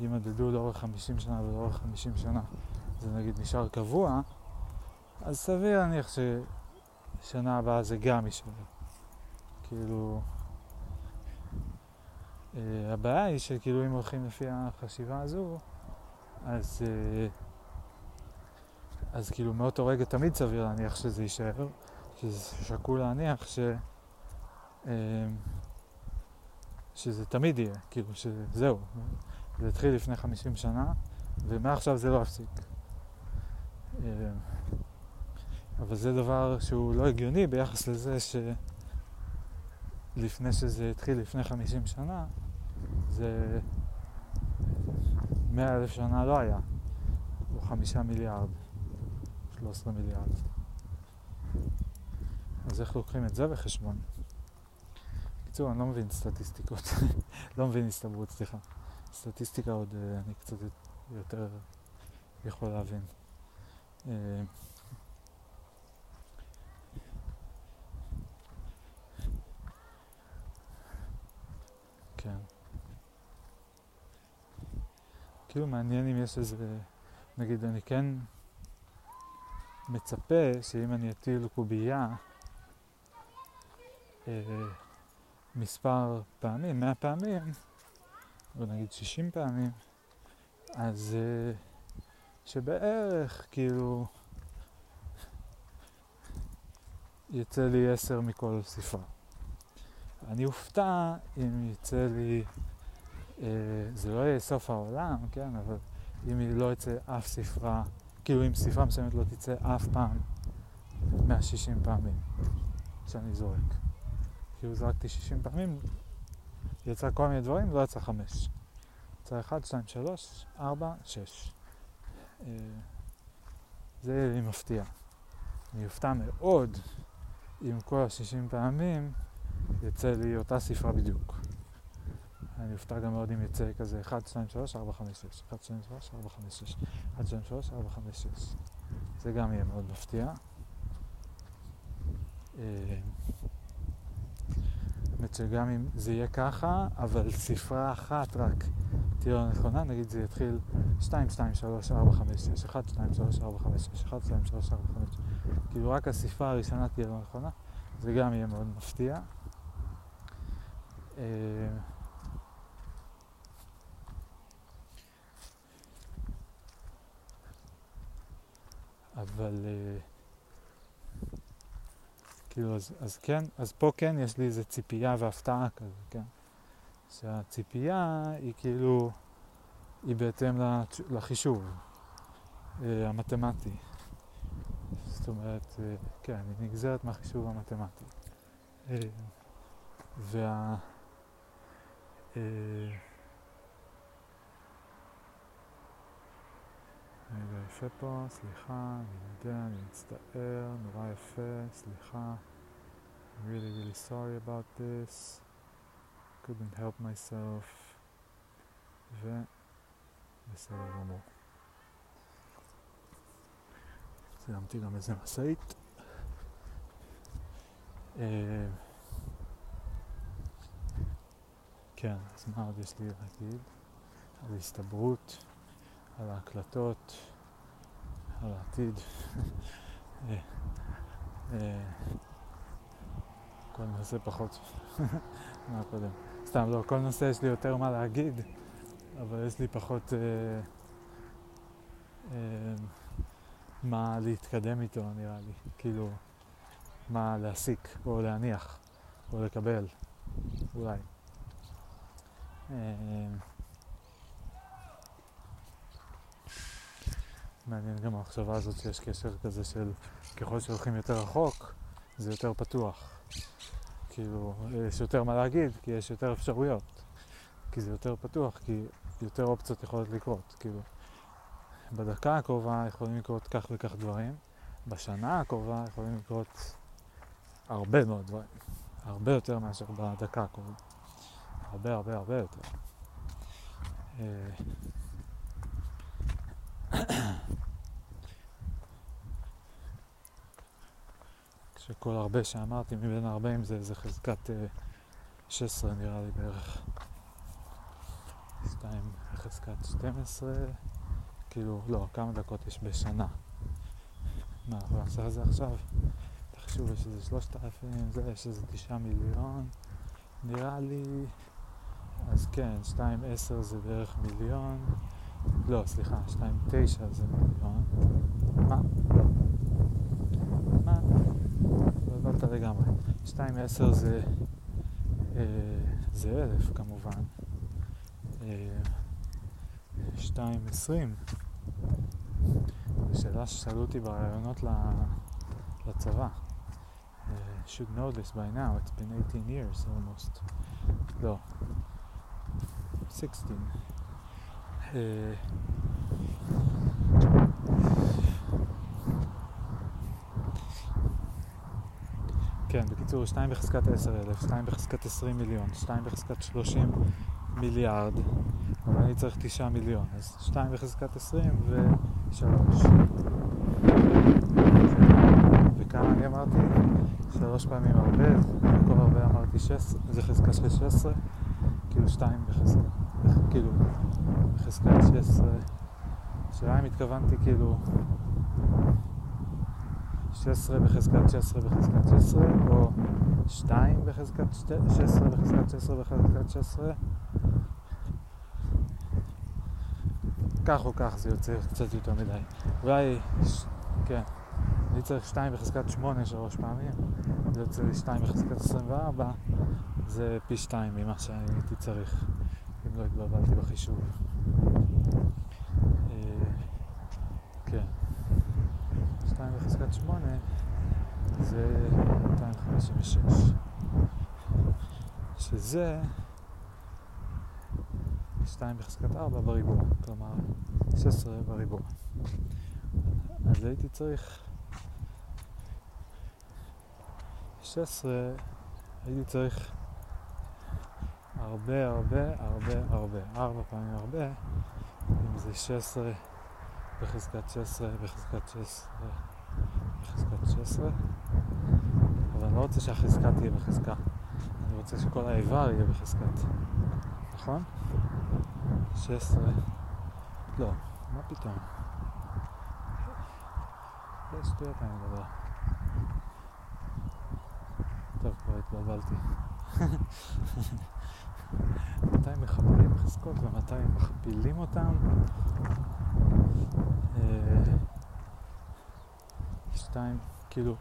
אם מדדו לאורך חמישים שנה ולאורך חמישים שנה זה נגיד נשאר קבוע, אז סביר להניח ששנה הבאה זה גם יישאר. כאילו... Uh, הבעיה היא שכאילו אם הולכים לפי החשיבה הזו, אז, uh, אז כאילו מאותו רגע תמיד סביר להניח שזה יישאר, שזה שקול להניח ש, uh, שזה תמיד יהיה, כאילו שזהו, זה התחיל לפני 50 שנה ומעכשיו זה לא יפסיק. Uh, אבל זה דבר שהוא לא הגיוני ביחס לזה שלפני שזה התחיל לפני 50 שנה, זה מאה אלף שנה לא היה, או חמישה מיליארד, שלוש עשרה מיליארד. אז איך לוקחים את זה בחשבון? בקיצור, אני לא מבין סטטיסטיקות, לא מבין הסתברות, סליחה. סטטיסטיקה עוד אה, אני קצת יותר יכול להבין. כן. כאילו מעניין אם יש איזה, נגיד אני כן מצפה שאם אני אטיל קובייה אה, מספר פעמים, 100 פעמים, או נגיד 60 פעמים, אז אה, שבערך כאילו יצא לי 10 מכל ספרה. אני אופתע אם יצא לי, אה, זה לא יהיה סוף העולם, כן, אבל אם לא יצא אף ספרה, כאילו אם ספרה מסוימת לא תצא אף פעם 160 פעמים שאני זורק. כאילו זרקתי 60 פעמים, יצא כל מיני דברים, לא יצא 5. יצא 1, 2, 3, 4, 6. זה יהיה לי מפתיע. אני אופתע מאוד אם כל ה-60 פעמים יצא לי אותה ספרה בדיוק. אני אופתע גם מאוד אם יצא כזה 1, 2, 3, 4, 5, 6. 1, 2, 3, 4, 5, 6. 1, 2, 3, 4, 5, 6. זה גם יהיה מאוד מפתיע. האמת שגם אם זה יהיה ככה, אבל ספרה אחת רק תהיה לא נכונה, נגיד זה יתחיל 2, 2, 3, 4, 5, 6, 1, 2, 3, 4, 5, 6, 1, 2, 3, 4, 5, 6. כאילו רק הספרה הראשונה תהיה לא נכונה, זה גם יהיה מאוד מפתיע. אבל כאילו אז, אז כן, אז פה כן יש לי איזה ציפייה והפתעה כזה, כן? שהציפייה היא כאילו, היא בהתאם לחישוב המתמטי. זאת אומרת, כן, היא נגזרת מהחישוב המתמטי. וה... רגע, יפה פה, סליחה, אני יודע, אני מצטער, נורא יפה, סליחה. I'm really really sorry about this. couldn't help myself. ו... בסדר גמור. סיימתי גם איזה משאית. כן, אז מה עוד יש לי להגיד? על הסתברות. על ההקלטות, על העתיד. אה, אה, כל נושא פחות מהקודם. סתם, לא, כל נושא יש לי יותר מה להגיד, אבל יש לי פחות אה, מה להתקדם איתו, נראה לי. כאילו, מה להסיק, או להניח, או לקבל, אולי. אה, מעניין גם המחשבה הזאת שיש קשר כזה של ככל שהולכים יותר רחוק, זה יותר פתוח. כאילו, יש יותר מה להגיד, כי יש יותר אפשרויות. כי זה יותר פתוח, כי יותר אופציות יכולות לקרות. כאילו, בדקה הקרובה יכולים לקרות כך וכך דברים, בשנה הקרובה יכולים לקרות הרבה מאוד דברים, הרבה יותר מאשר בדקה הקרובה, הרבה הרבה הרבה יותר. אה, כשכל הרבה שאמרתי מבין 40 זה איזה חזקת 16 אה, נראה לי בערך. 2 בחזקת 12, כאילו, לא, כמה דקות יש בשנה. מה, אנחנו נעשה את זה עכשיו? תחשוב, יש איזה 3,000, זה, יש איזה 9 מיליון, נראה לי... אז כן, 2.10 זה בערך מיליון, לא, סליחה, 2.9 זה מיליון. מה? לא. מה? התבלבלת לגמרי. 2.10 זה, אה, זה אלף כמובן. אה, 2.20 זו שאלה ששאלו אותי ברעיונות לצבא. Uh, should know this by now, it's been 18 years almost. לא, 16. Uh, כן, בקיצור, 2 בחזקת 10,000, 2 בחזקת 20 מיליון, 2 בחזקת 30 מיליארד, אבל אני צריך 9 מיליון, אז 2 בחזקת 20 ו-3. וכמה אני אמרתי? שלוש פעמים הרבה, במקום הרבה אמרתי 16, זה חזקה של 16, כאילו 2 בחזקת, כאילו בחזקת 16, השאלה אם התכוונתי כאילו 16 בחזקת 16 בחזקת 16, או 2 בחזקת 16 בחזקת 16 בחזקת 16. כך או כך זה יוצא קצת יותר מדי. אולי, כן, אני צריך 2 בחזקת 8 שלוש פעמים, זה יוצא לי 2 בחזקת 24, זה פי 2 ממה שהייתי צריך, אם לא התבלבלתי בחישוב. אה, כן. 2 בחזקת 8 זה 256 שזה 2 בחזקת 4 בריבוע, כלומר 16 בריבוע. אז הייתי צריך 16, הייתי צריך הרבה הרבה הרבה הרבה, 4 פעמים הרבה, אם זה 16 בחזקת 16 בחזקת 16 בחזקת 16 אבל אני לא רוצה שהחזקה תהיה בחזקה. אני רוצה שכל האיבר יהיה בחזקת. נכון? 16 לא, מה פתאום? איזה שטויות אני מדבר טוב, כבר התבלבלתי מתי מחברים חזקות ומתי מכפילים אותם? אה, שתיים, כאילו,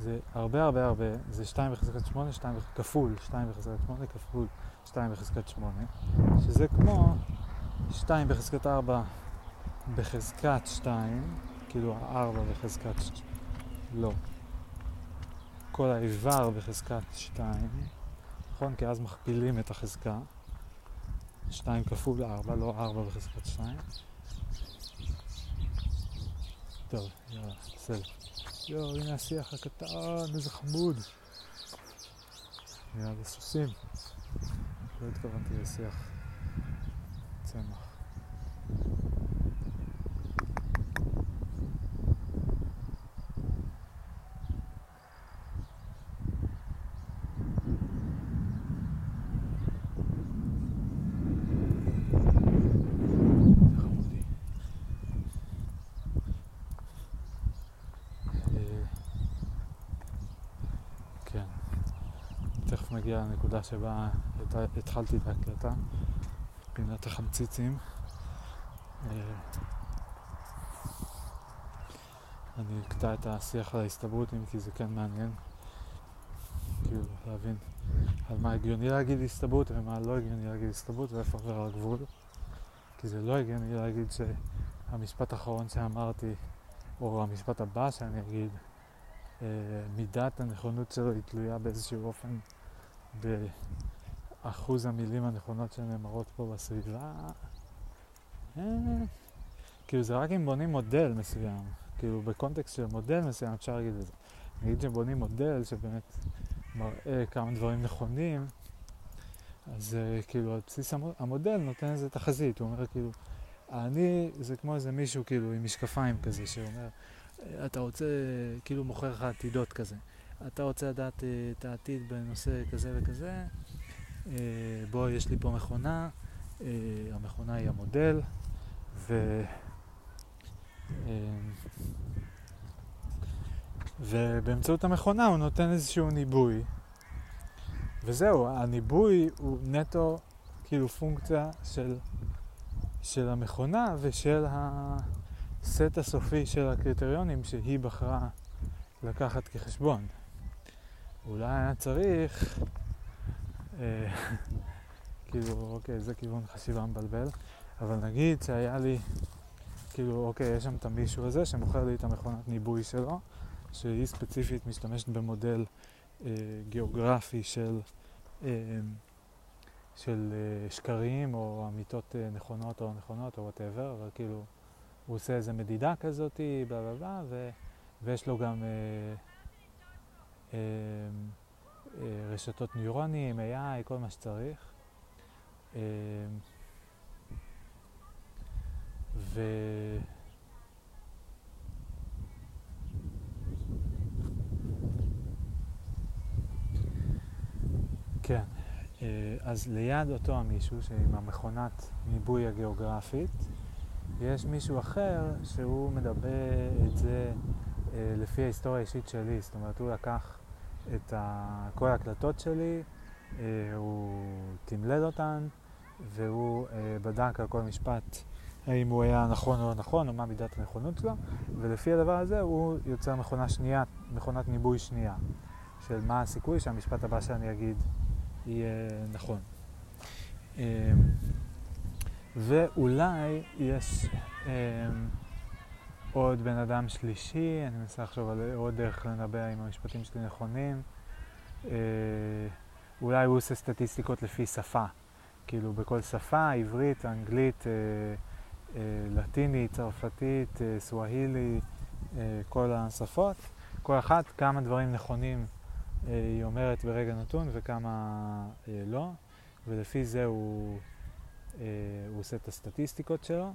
זה הרבה הרבה הרבה, זה שתיים בחזקת שמונה, שתיים כפול, שתיים בחזקת שמונה כפול שתיים בחזקת שמונה, שזה כמו שתיים בחזקת ארבע בחזקת שתיים, כאילו הארבע בחזקת, לא, כל האיבר בחזקת שתיים, נכון? כי אז מכפילים את החזקה, שתיים כפול ארבע, לא ארבע בחזקת שתיים. טוב, יאללה, בסדר. יואו, הנה השיח הקטן, איזה חמוד. יאללה, סוסים. לא התכוונתי לשיח הגיע לנקודה שבה התחלתי את ההקלטה, פינת החמציצים. אה, אני אקטע את השיח על ההסתברות, אם כי זה כן מעניין. כאילו, להבין על מה הגיוני להגיד הסתברות ומה לא הגיוני להגיד הסתברות ואיפה עובר הגבול. כי זה לא הגיוני להגיד שהמשפט האחרון שאמרתי, או המשפט הבא שאני אגיד, אה, מידת הנכונות שלו היא תלויה באיזשהו אופן באחוז המילים הנכונות שנאמרות פה בסביבה. אה, כאילו זה רק אם בונים מודל מסוים, כאילו בקונטקסט של מודל מסוים אפשר להגיד את זה. נגיד שבונים מודל שבאמת מראה כמה דברים נכונים, אז uh, כאילו על בסיס המודל נותן איזה תחזית, הוא אומר כאילו, אני זה כמו איזה מישהו כאילו עם משקפיים כזה שאומר, אתה רוצה, כאילו מוכר לך עתידות כזה, אתה רוצה לדעת uh, את העתיד בנושא כזה וכזה, uh, בוא יש לי פה מכונה, uh, המכונה היא המודל, ו... ובאמצעות המכונה הוא נותן איזשהו ניבוי. וזהו, הניבוי הוא נטו כאילו פונקציה של, של המכונה ושל הסט הסופי של הקריטריונים שהיא בחרה לקחת כחשבון. אולי היה צריך, אה, כאילו, אוקיי, זה כיוון חשיבה מבלבל, אבל נגיד שהיה לי, כאילו, אוקיי, יש שם את המישהו הזה שמוכר לי את המכונת ניבוי שלו, שהיא ספציפית משתמשת במודל אה, גיאוגרפי של, אה, של אה, שקרים או אמיתות אה, נכונות או נכונות או וואטאבר, אבל כאילו הוא עושה איזה מדידה כזאת, בלה בלה בלה, ויש לו גם אה, רשתות ניורונים, AI, כל מה שצריך. אה, ו... כן, אה, אז ליד אותו המישהו, עם המכונת ניבוי הגיאוגרפית, יש מישהו אחר שהוא מדבר את זה אה, לפי ההיסטוריה האישית שלי, זאת אומרת הוא לקח את כל ההקלטות שלי, אה, הוא תמלל אותן והוא בדק על כל משפט האם הוא היה נכון או לא נכון, או מה מידת הנכונות שלו, ולפי הדבר הזה הוא יוצר מכונה שנייה, מכונת ניבוי שנייה, של מה הסיכוי שהמשפט הבא שאני אגיד יהיה נכון. אמ, ואולי יש עוד בן אדם שלישי, אני מנסה לחשוב על עוד דרך לנבא אם המשפטים שלי נכונים. אה, אולי הוא עושה סטטיסטיקות לפי שפה. כאילו בכל שפה, עברית, אנגלית, אה, אה, לטינית, צרפתית, סווהילי, כל השפות. כל אחת כמה דברים נכונים אה, היא אומרת ברגע נתון וכמה אה, לא, ולפי זה הוא, אה, הוא עושה את הסטטיסטיקות שלו.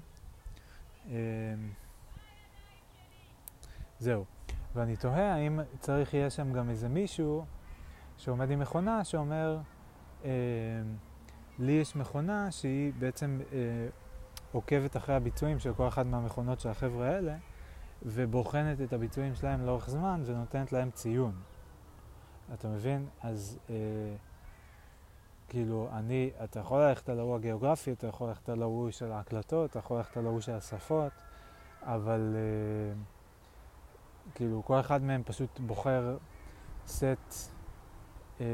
זהו. ואני תוהה האם צריך יהיה שם גם איזה מישהו שעומד עם מכונה שאומר, אה, לי יש מכונה שהיא בעצם אה, עוקבת אחרי הביצועים של כל אחת מהמכונות של החבר'ה האלה ובוחנת את הביצועים שלהם לאורך זמן ונותנת להם ציון. אתה מבין? אז אה, כאילו, אני, אתה יכול ללכת על ההוא הגיאוגרפי, אתה יכול ללכת על ההוא של ההקלטות, אתה יכול ללכת על ההוא של השפות, אבל אה, כאילו, כל אחד מהם פשוט בוחר סט, אה,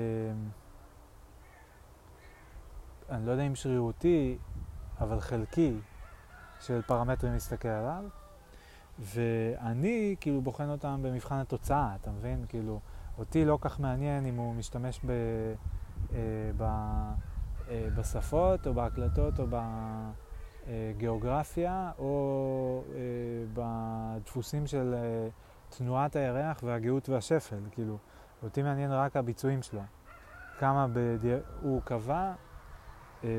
אני לא יודע אם שרירותי, אבל חלקי, של פרמטרים להסתכל עליו, ואני כאילו בוחן אותם במבחן התוצאה, אתה מבין? כאילו, אותי לא כך מעניין אם הוא משתמש ב, אה, ב, אה, בשפות או בהקלטות או בגיאוגרפיה או אה, בדפוסים של אה, תנועת הירח והגאות והשפל, כאילו, אותי מעניין רק הביצועים שלו. כמה בדי... הוא קבע, אה,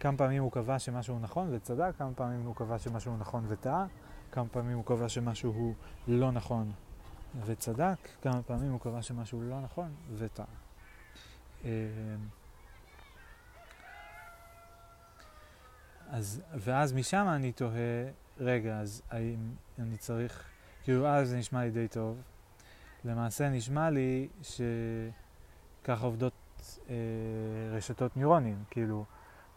כמה פעמים הוא קבע שמשהו נכון וצדק, כמה פעמים הוא קבע שמשהו נכון וטעה, כמה פעמים הוא קבע שמשהו הוא לא נכון וצדק, כמה פעמים הוא קבע שמשהו לא נכון וטעה. אמ, אז, ואז משם אני תוהה, רגע, אז האם אני צריך, כאילו אז זה נשמע לי די טוב. למעשה נשמע לי שככה עובדות אה, רשתות ניורונים, כאילו,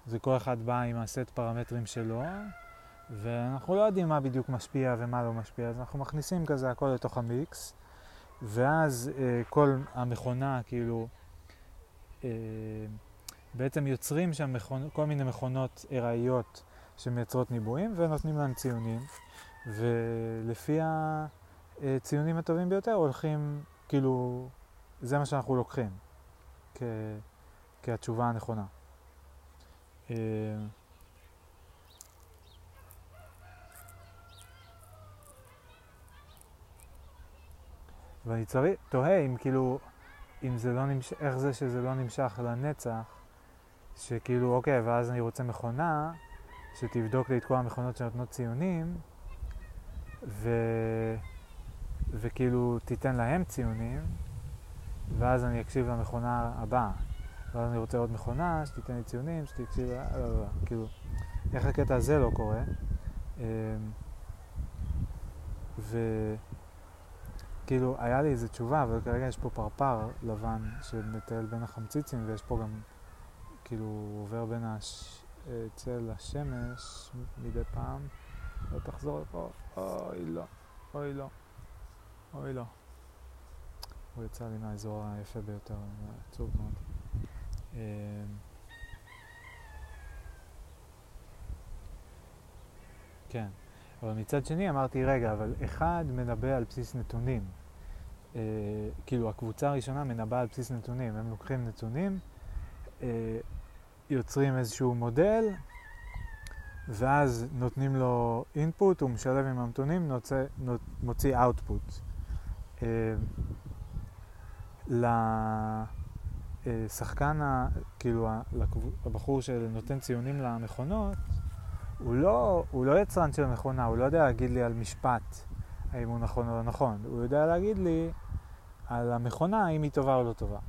זה כל אחד בא עם הסט פרמטרים שלו, ואנחנו לא יודעים מה בדיוק משפיע ומה לא משפיע, אז אנחנו מכניסים כזה הכל לתוך המיקס, ואז אה, כל המכונה, כאילו, אה, בעצם יוצרים שם מכונ... כל מיני מכונות ארעיות שמייצרות ניבויים ונותנים להם ציונים, ולפי הציונים הטובים ביותר הולכים, כאילו, זה מה שאנחנו לוקחים כ... כהתשובה הנכונה. אה, ואני צריך, תוהה אם כאילו, אם זה לא נמשך, איך זה שזה לא נמשך לנצח, שכאילו, אוקיי, ואז אני רוצה מכונה שתבדוק לי את כל המכונות שנותנות ציונים, ו... וכאילו תיתן להם ציונים, ואז אני אקשיב למכונה הבאה. ואז אני רוצה עוד מכונה שתיתן לי ציונים, שתקשיב, לא, לא, לא, כאילו, איך הקטע הזה לא קורה. אמ, וכאילו, היה לי איזו תשובה, אבל כרגע יש פה פרפר לבן שמטייל בין החמציצים, ויש פה גם, כאילו, הוא עובר בין הש... צל השמש מדי פעם, לא תחזור לפה, אוי לא, אוי לא, אוי לא. הוא יצא לי מהאזור היפה ביותר, עצוב מאוד. אמ, כן, אבל מצד שני אמרתי, רגע, אבל אחד מנבא על בסיס נתונים. אה, כאילו, הקבוצה הראשונה מנבאה על בסיס נתונים. הם לוקחים נתונים, אה, יוצרים איזשהו מודל, ואז נותנים לו input, הוא משלב עם הנתונים, מוציא output. אה, לשחקן, כאילו הבחור שנותן ציונים למכונות, הוא לא, הוא לא יצרן של מכונה, הוא לא יודע להגיד לי על משפט האם הוא נכון או לא נכון, הוא יודע להגיד לי על המכונה האם היא טובה או לא טובה.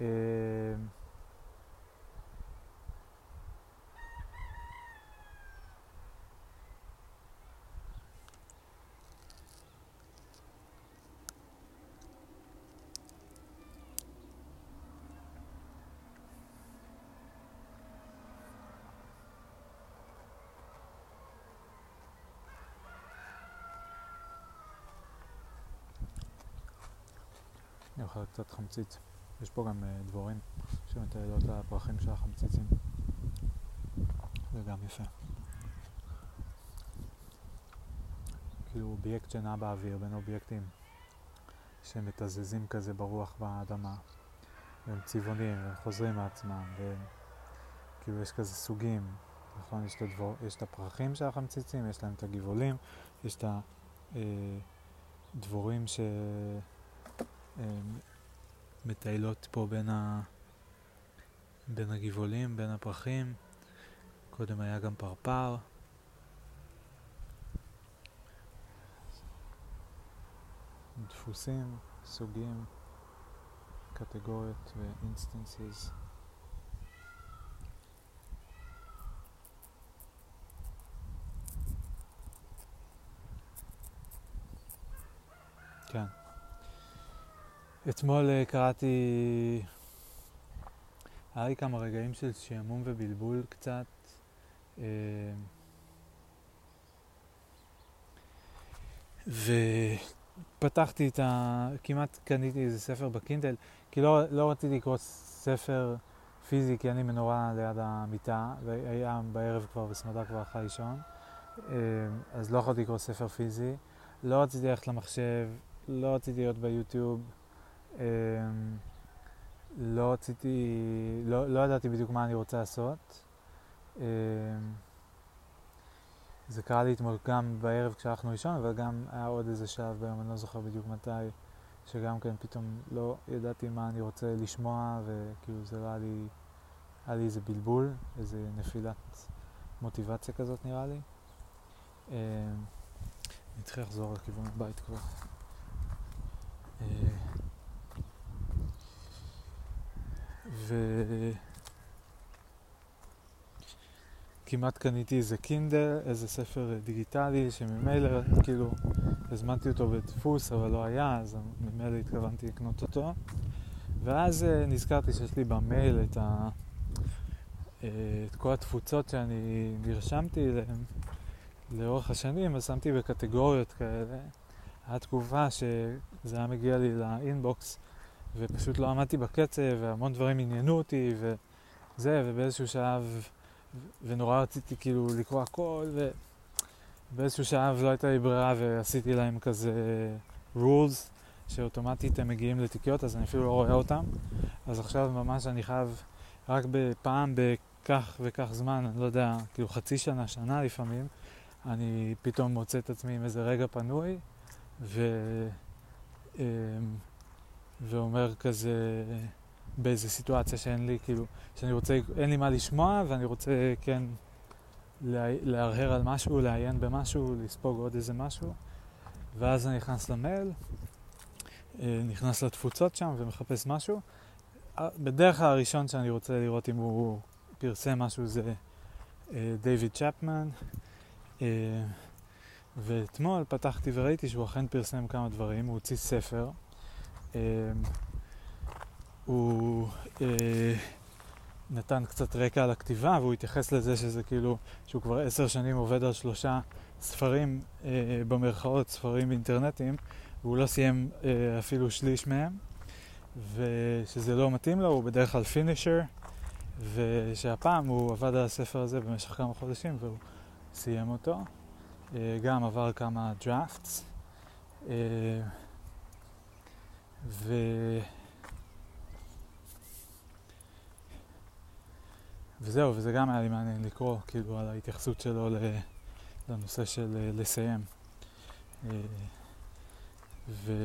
אה, אוכל קצת חמציץ. יש פה גם uh, דבורים שמטיילות לפרחים של החמציצים. זה גם יפה. כאילו אובייקט שנע באוויר בין אובייקטים שמתזזים כזה ברוח באדמה. והם צבעונים, והם חוזרים מעצמם, וכאילו יש כזה סוגים, נכון? יש את, הדבור, יש את הפרחים של החמציצים, יש להם את הגבעולים, יש את הדבורים אה, ש... מטיילות פה בין, ה... בין הגבעולים, בין הפרחים. קודם היה גם פרפר. דפוסים, סוגים, קטגוריות ו instances. כן. אתמול uh, קראתי, היה לי כמה רגעים של שעמום ובלבול קצת. Uh, ופתחתי את ה... כמעט קניתי איזה ספר בקינדל, כי לא, לא רציתי לקרוא ספר פיזי, כי אני מנורה ליד המיטה, והיה בערב כבר וסמדה כבר הלכה לישון, אה, אז לא יכולתי לקרוא ספר פיזי. לא רציתי ללכת למחשב, לא רציתי להיות ביוטיוב. אמ, לא רציתי, לא, לא ידעתי בדיוק מה אני רוצה לעשות. אמ, זה קרה לי אתמול גם בערב כשהלכנו לישון, אבל גם היה עוד איזה שלב ביום, אני לא זוכר בדיוק מתי, שגם כן פתאום לא ידעתי מה אני רוצה לשמוע, וכאילו זה לא היה לי, היה לי איזה בלבול, איזה נפילת מוטיבציה כזאת נראה לי. אמ, אני צריך לחזור לכיוון הבית כבר. וכמעט קניתי איזה קינדל, איזה ספר דיגיטלי שממילא כאילו הזמנתי אותו בדפוס אבל לא היה, אז ממילא התכוונתי לקנות אותו. ואז אה, נזכרתי שיש לי במייל את, ה... אה, את כל התפוצות שאני נרשמתי אליהן לאורך השנים, אז שמתי בקטגוריות כאלה. תקופה שזה היה מגיע לי לאינבוקס ופשוט לא עמדתי בקצב, והמון דברים עניינו אותי, וזה, ובאיזשהו שלב, ונורא רציתי כאילו לקרוא הכל, ובאיזשהו שלב לא הייתה לי ברירה, ועשיתי להם כזה rules, שאוטומטית הם מגיעים לתיקיות, אז אני אפילו לא רואה אותם. אז עכשיו ממש אני חייב, רק בפעם בכך וכך זמן, אני לא יודע, כאילו חצי שנה, שנה לפעמים, אני פתאום מוצא את עצמי עם איזה רגע פנוי, ו... ואומר כזה באיזה סיטואציה שאין לי, כאילו, שאני רוצה, אין לי מה לשמוע ואני רוצה כן לה, להרהר על משהו, לעיין במשהו, לספוג עוד איזה משהו ואז אני נכנס למייל, אה, נכנס לתפוצות שם ומחפש משהו. אה, בדרך כלל הראשון שאני רוצה לראות אם הוא פרסם משהו זה דיוויד צ'פמן. ואתמול פתחתי וראיתי שהוא אכן פרסם כמה דברים, הוא הוציא ספר. אה, הוא אה, נתן קצת רקע על הכתיבה והוא התייחס לזה שזה כאילו, שהוא כבר עשר שנים עובד על שלושה ספרים אה, במרכאות, ספרים אינטרנטיים, והוא לא סיים אפילו שליש מהם, ושזה לא מתאים לו, הוא בדרך כלל פינישר, ושהפעם הוא עבד על הספר הזה במשך כמה חודשים והוא סיים אותו. גם עבר כמה דראפטס. אה, ו... וזהו, וזה גם היה לי מעניין לקרוא, כאילו, על ההתייחסות שלו לנושא של אה, לסיים. ו...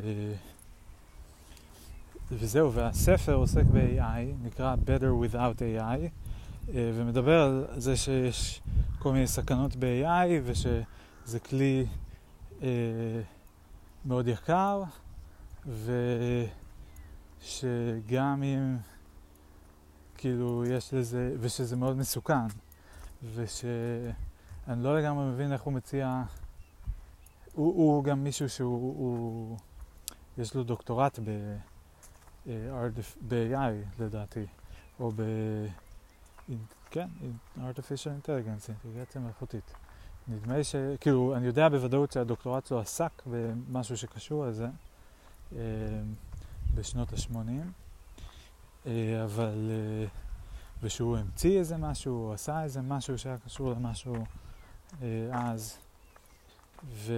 וזהו, והספר עוסק ב-AI, נקרא Better Without AI, ומדבר על זה שיש כל מיני סכנות ב-AI, וש... זה כלי אה, מאוד יקר, ושגם אם כאילו יש לזה, ושזה מאוד מסוכן, ושאני לא לגמרי מבין איך הוא מציע, הוא, הוא גם מישהו שהוא, הוא, יש לו דוקטורט ב-AI אה, לדעתי, או ב... כן, artificial intelligence, אינטגרציה מלאכותית. נדמה לי ש... כאילו, אני יודע בוודאות שהדוקטורט שלו עסק במשהו שקשור לזה בשנות ה-80, אה, אבל... אה, ושהוא המציא איזה משהו, הוא עשה איזה משהו שהיה קשור למשהו אז. ו...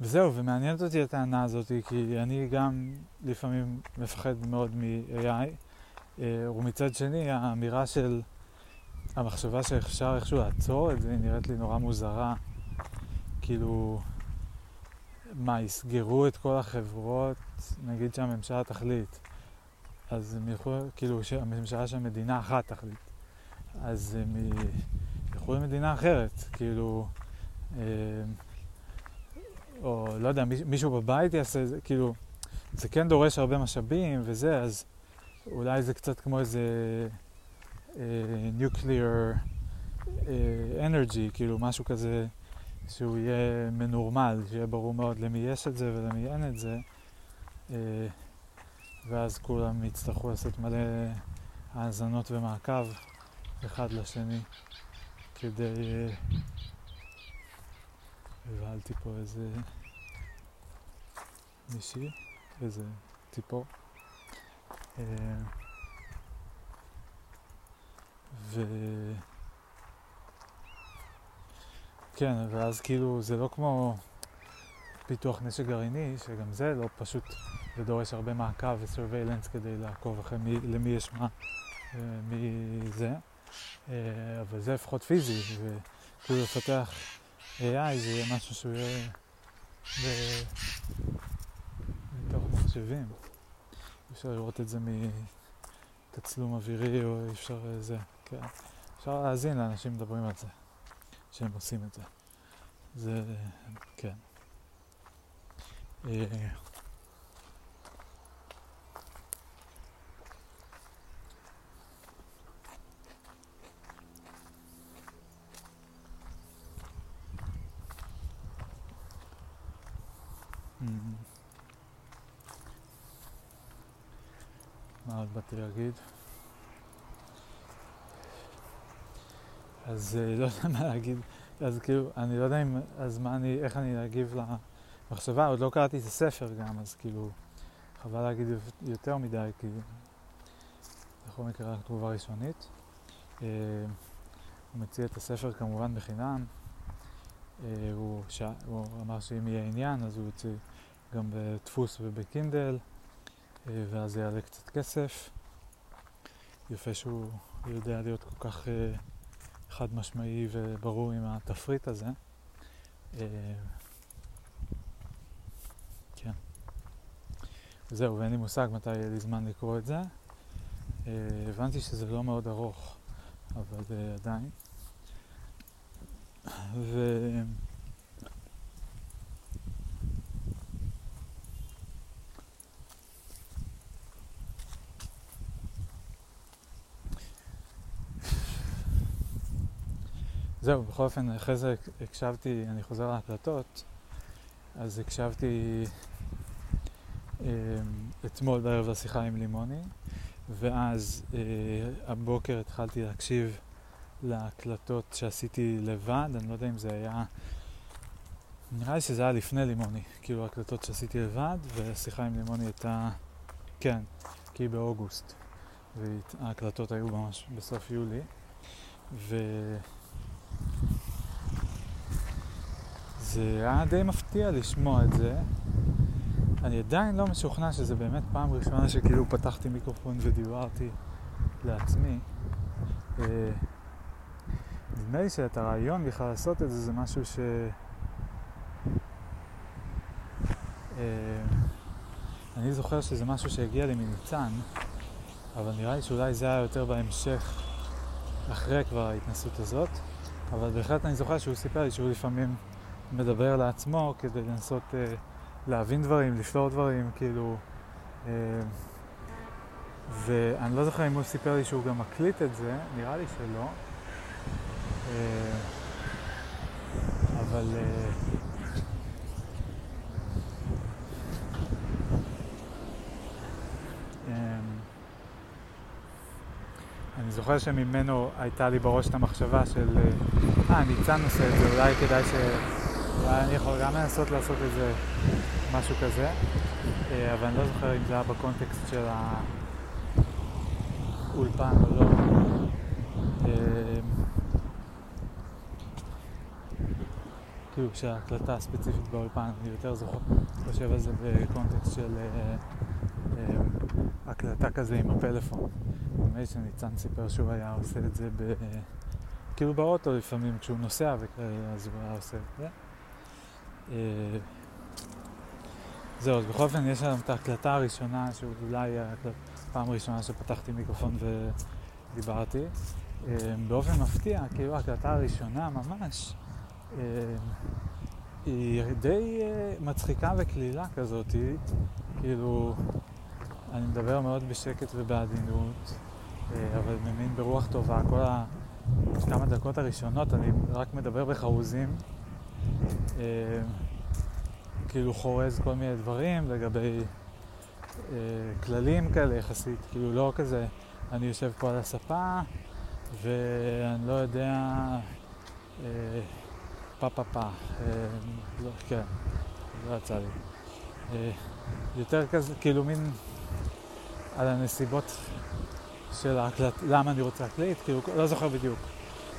וזהו, ומעניינת אותי הטענה הזאת, כי אני גם לפעמים מפחד מאוד מ-AI, ומצד שני, האמירה של המחשבה שאפשר איכשהו לעצור את זה היא נראית לי נורא מוזרה. כאילו, מה, יסגרו את כל החברות, נגיד שהממשלה תחליט, אז הם ילכו, כאילו, שהממשלה של מדינה אחת תחליט, אז הם ילכו למדינה אחרת, כאילו, אה, או לא יודע, מישהו בבית יעשה, את זה, כאילו, זה כן דורש הרבה משאבים וזה, אז אולי זה קצת כמו איזה... nuclear energy, כאילו משהו כזה שהוא יהיה מנורמל, שיהיה ברור מאוד למי יש את זה ולמי אין את זה, ואז כולם יצטרכו לעשות מלא האזנות ומעקב אחד לשני כדי... הבהלתי פה איזה מישהי, איזה ציפור. ו... כן, ואז כאילו זה לא כמו פיתוח נשק גרעיני, שגם זה לא פשוט, זה דורש הרבה מעקב ו-surveillance כדי לעקוב אחרי מי, למי יש מה ומי זה, אה, אבל זה לפחות פיזי, וכאילו לפתח AI זה יהיה משהו שהוא יהיה ב... מתוך מחשבים. אפשר לראות את זה מתצלום אווירי או אפשר זה. כן. אפשר להאזין לאנשים מדברים על זה, שהם עושים את זה. זה, כן. אה, מה עוד באתי להגיד? אז אה, לא יודע מה להגיד, אז כאילו, אני לא יודע אם, אז מה אני, איך אני להגיב למחשבה, עוד לא קראתי את הספר גם, אז כאילו, חבל להגיד יותר מדי, כי בכל מקרה רק תגובה ראשונית. אה, הוא מציע את הספר כמובן בחינם. אה, הוא, ש... הוא אמר שאם יהיה עניין אז הוא יוצא גם בדפוס ובקינדל, ואז יעלה קצת כסף. יפה שהוא יודע להיות כל כך... חד משמעי וברור עם התפריט הזה. אה, כן. זהו, ואין לי מושג מתי יהיה לי זמן לקרוא את זה. אה, הבנתי שזה לא מאוד ארוך, אבל אה, עדיין. ו... זהו, בכל אופן, אחרי זה הקשבתי, אני חוזר להקלטות, אז הקשבתי אה, אתמול בערב לשיחה עם לימוני, ואז אה, הבוקר התחלתי להקשיב להקלטות שעשיתי לבד, אני לא יודע אם זה היה, נראה לי שזה היה לפני לימוני, כאילו הקלטות שעשיתי לבד, והשיחה עם לימוני הייתה, כן, כי היא באוגוסט, וההקלטות היו ממש בסוף יולי, ו... זה היה די מפתיע לשמוע את זה. אני עדיין לא משוכנע שזה באמת פעם ראשונה שכאילו פתחתי מיקרופון ודיברתי לעצמי. אה, נדמה לי שאת הרעיון בכלל לעשות את זה זה משהו ש... אה, אני זוכר שזה משהו שהגיע לי מניצן, אבל נראה לי שאולי זה היה יותר בהמשך, אחרי כבר ההתנסות הזאת. אבל בהחלט אני זוכר שהוא סיפר לי שהוא לפעמים מדבר לעצמו כדי לנסות אה, להבין דברים, לפתור דברים, כאילו... אה, ואני לא זוכר אם הוא סיפר לי שהוא גם מקליט את זה, נראה לי שלא. אה, אבל... אה, אני זוכר שממנו הייתה לי בראש את המחשבה של אה, ניצן עושה את זה, אולי כדאי ש... אולי אני יכול גם לנסות לעשות את זה, משהו כזה, אה, אבל אני לא זוכר אם זה היה בקונטקסט של האולפן או לא. אה, כאילו כשההקלטה הספציפית באולפן, אני יותר זוכר, חושב על זה בקונטקסט של אה, הקלטה כזה עם הפלאפון. נדמה לי שניצן סיפר שהוא היה עושה את זה ב... כאילו באוטו לפעמים, כשהוא נוסע וכאלה, אז הוא היה עושה את זה. אה, זהו, אז בכל אופן יש לנו את ההקלטה הראשונה, שאולי הפעם הראשונה שפתחתי מיקרופון ודיברתי. אה, באופן מפתיע, כאילו ההקלטה הראשונה ממש, אה, היא די מצחיקה וקלילה כזאת, כאילו, אני מדבר מאוד בשקט ובעדינות, אבל ממין ברוח טובה. כל הכמה דקות הראשונות אני רק מדבר בחרוזים. אה, כאילו חורז כל מיני דברים לגבי אה, כללים כאלה יחסית, כאילו לא כזה, אני יושב פה על הספה ואני לא יודע, אה, פה פה פה, לא, כן, לא יצא לי. אה, יותר כזה, כאילו מין על הנסיבות של ההקלט, למה אני רוצה להקליט, כאילו, לא זוכר בדיוק.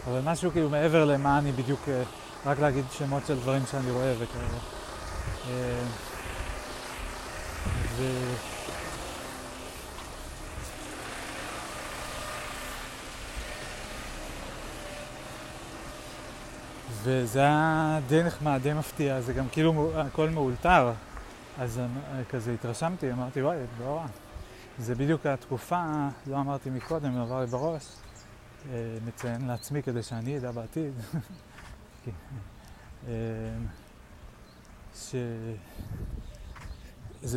אבל משהו כאילו מעבר למה אני בדיוק... אה, רק להגיד שמות של דברים שאני רואה וכאלה. אה, ו... וזה היה די נחמד, די מפתיע, זה גם כאילו הכל מאולתר. אז כזה התרשמתי, אמרתי, וואי, לא רע. זה בדיוק התקופה, לא אמרתי מקודם, עבר לי בראש, מציין אה, לעצמי כדי שאני אדע בעתיד. אמ, שזה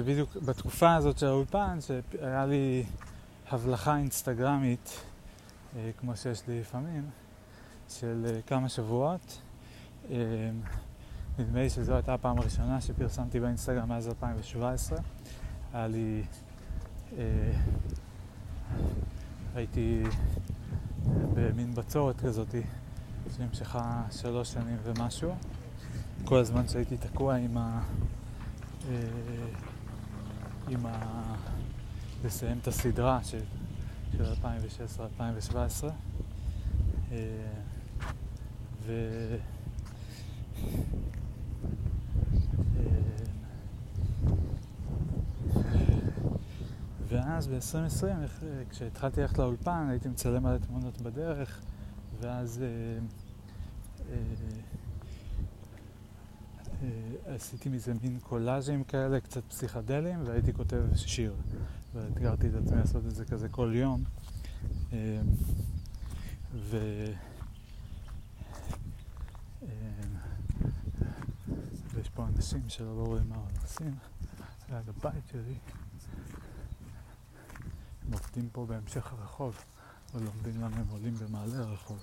בדיוק בתקופה הזאת של האולפן, שהיה לי הבלחה אינסטגרמית, אה, כמו שיש לי לפעמים, של אה, כמה שבועות. אמ, נדמה לי שזו הייתה הפעם הראשונה שפרסמתי באינסטגרם מאז 2017. היה לי... אה, הייתי במין בצורת כזאתי. שנמשכה שלוש שנים ומשהו. כל הזמן שהייתי תקוע עם ה... אה, עם ה... לסיים את הסדרה של, של 2016-2017. אה, ו... אה, ואז ב-2020, כשהתחלתי ללכת לאולפן, הייתי מצלם על התמונות בדרך, ואז אה, אה, אה, עשיתי מזה מין קולאז'ים כאלה, קצת פסיכדליים, והייתי כותב שיר. ואתגרתי את עצמי לעשות את זה כזה כל יום. אה, ו... אה, ויש פה אנשים שלא רואים מה עושים ליד הבית שלי. הם עובדים פה בהמשך הרחוב, מבין למה הם עולים במעלה הרחוב.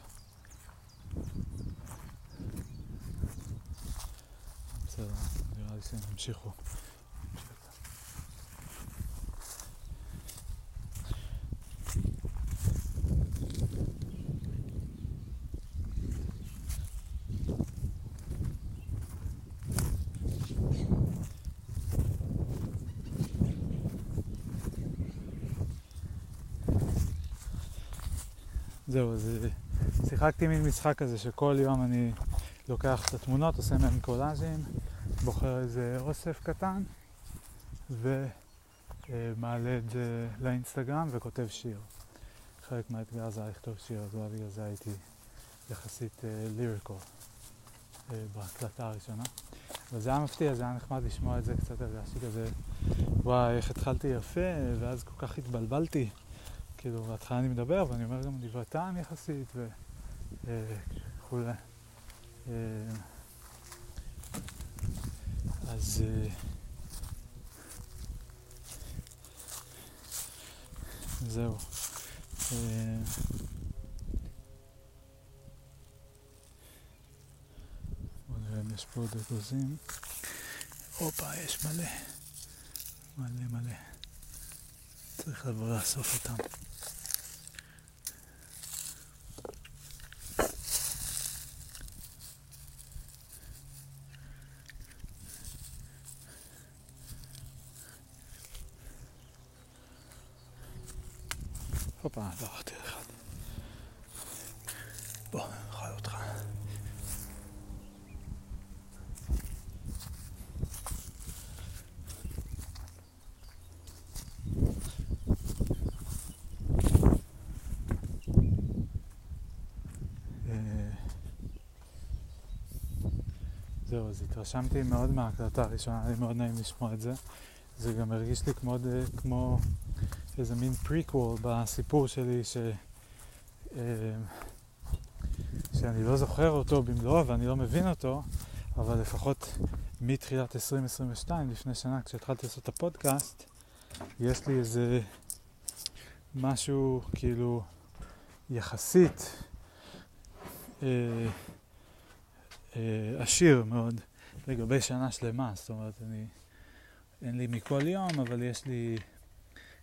בסדר, נראה לי שהם ימשיכו. זהו, אז אה, שיחקתי מין משחק כזה שכל יום אני לוקח את התמונות, עושה מהן קולאז'ים, בוחר איזה אוסף קטן ומעלה את זה לאינסטגרם וכותב שיר. חלק מהאתגר זה היה לכתוב שיר, אז אולי בגלל זה הייתי יחסית ליריקל uh, uh, בהקלטה הראשונה. אבל זה היה מפתיע, זה היה נחמד לשמוע את זה קצת, הרגשתי כזה, וואי, איך התחלתי יפה, ואז כל כך התבלבלתי. כאילו, בהתחלה אני מדבר, ואני אומר גם דברי טעם יחסית, וכולי. אה, אז... אה, זהו. בואו נראה אם יש פה עוד אגוזים. הופה, יש מלא. מלא מלא. צריך לבוא לאסוף אותם. הופה, עברתי אחד. בוא, נאכל אותך. אה, זהו, אז התרשמתי מאוד מההקלטה הראשונה, היה לי מאוד נעים לשמוע את זה. זה גם הרגיש לי כמו, כמו איזה מין פריקוול בסיפור שלי ש... אה, שאני לא זוכר אותו במלואו ואני לא מבין אותו, אבל לפחות מתחילת 2022, לפני שנה, כשהתחלתי לעשות את הפודקאסט, יש לי איזה משהו כאילו יחסית אה, אה, עשיר מאוד לגבי שנה שלמה, זאת אומרת, אני, אין לי מכל יום, אבל יש לי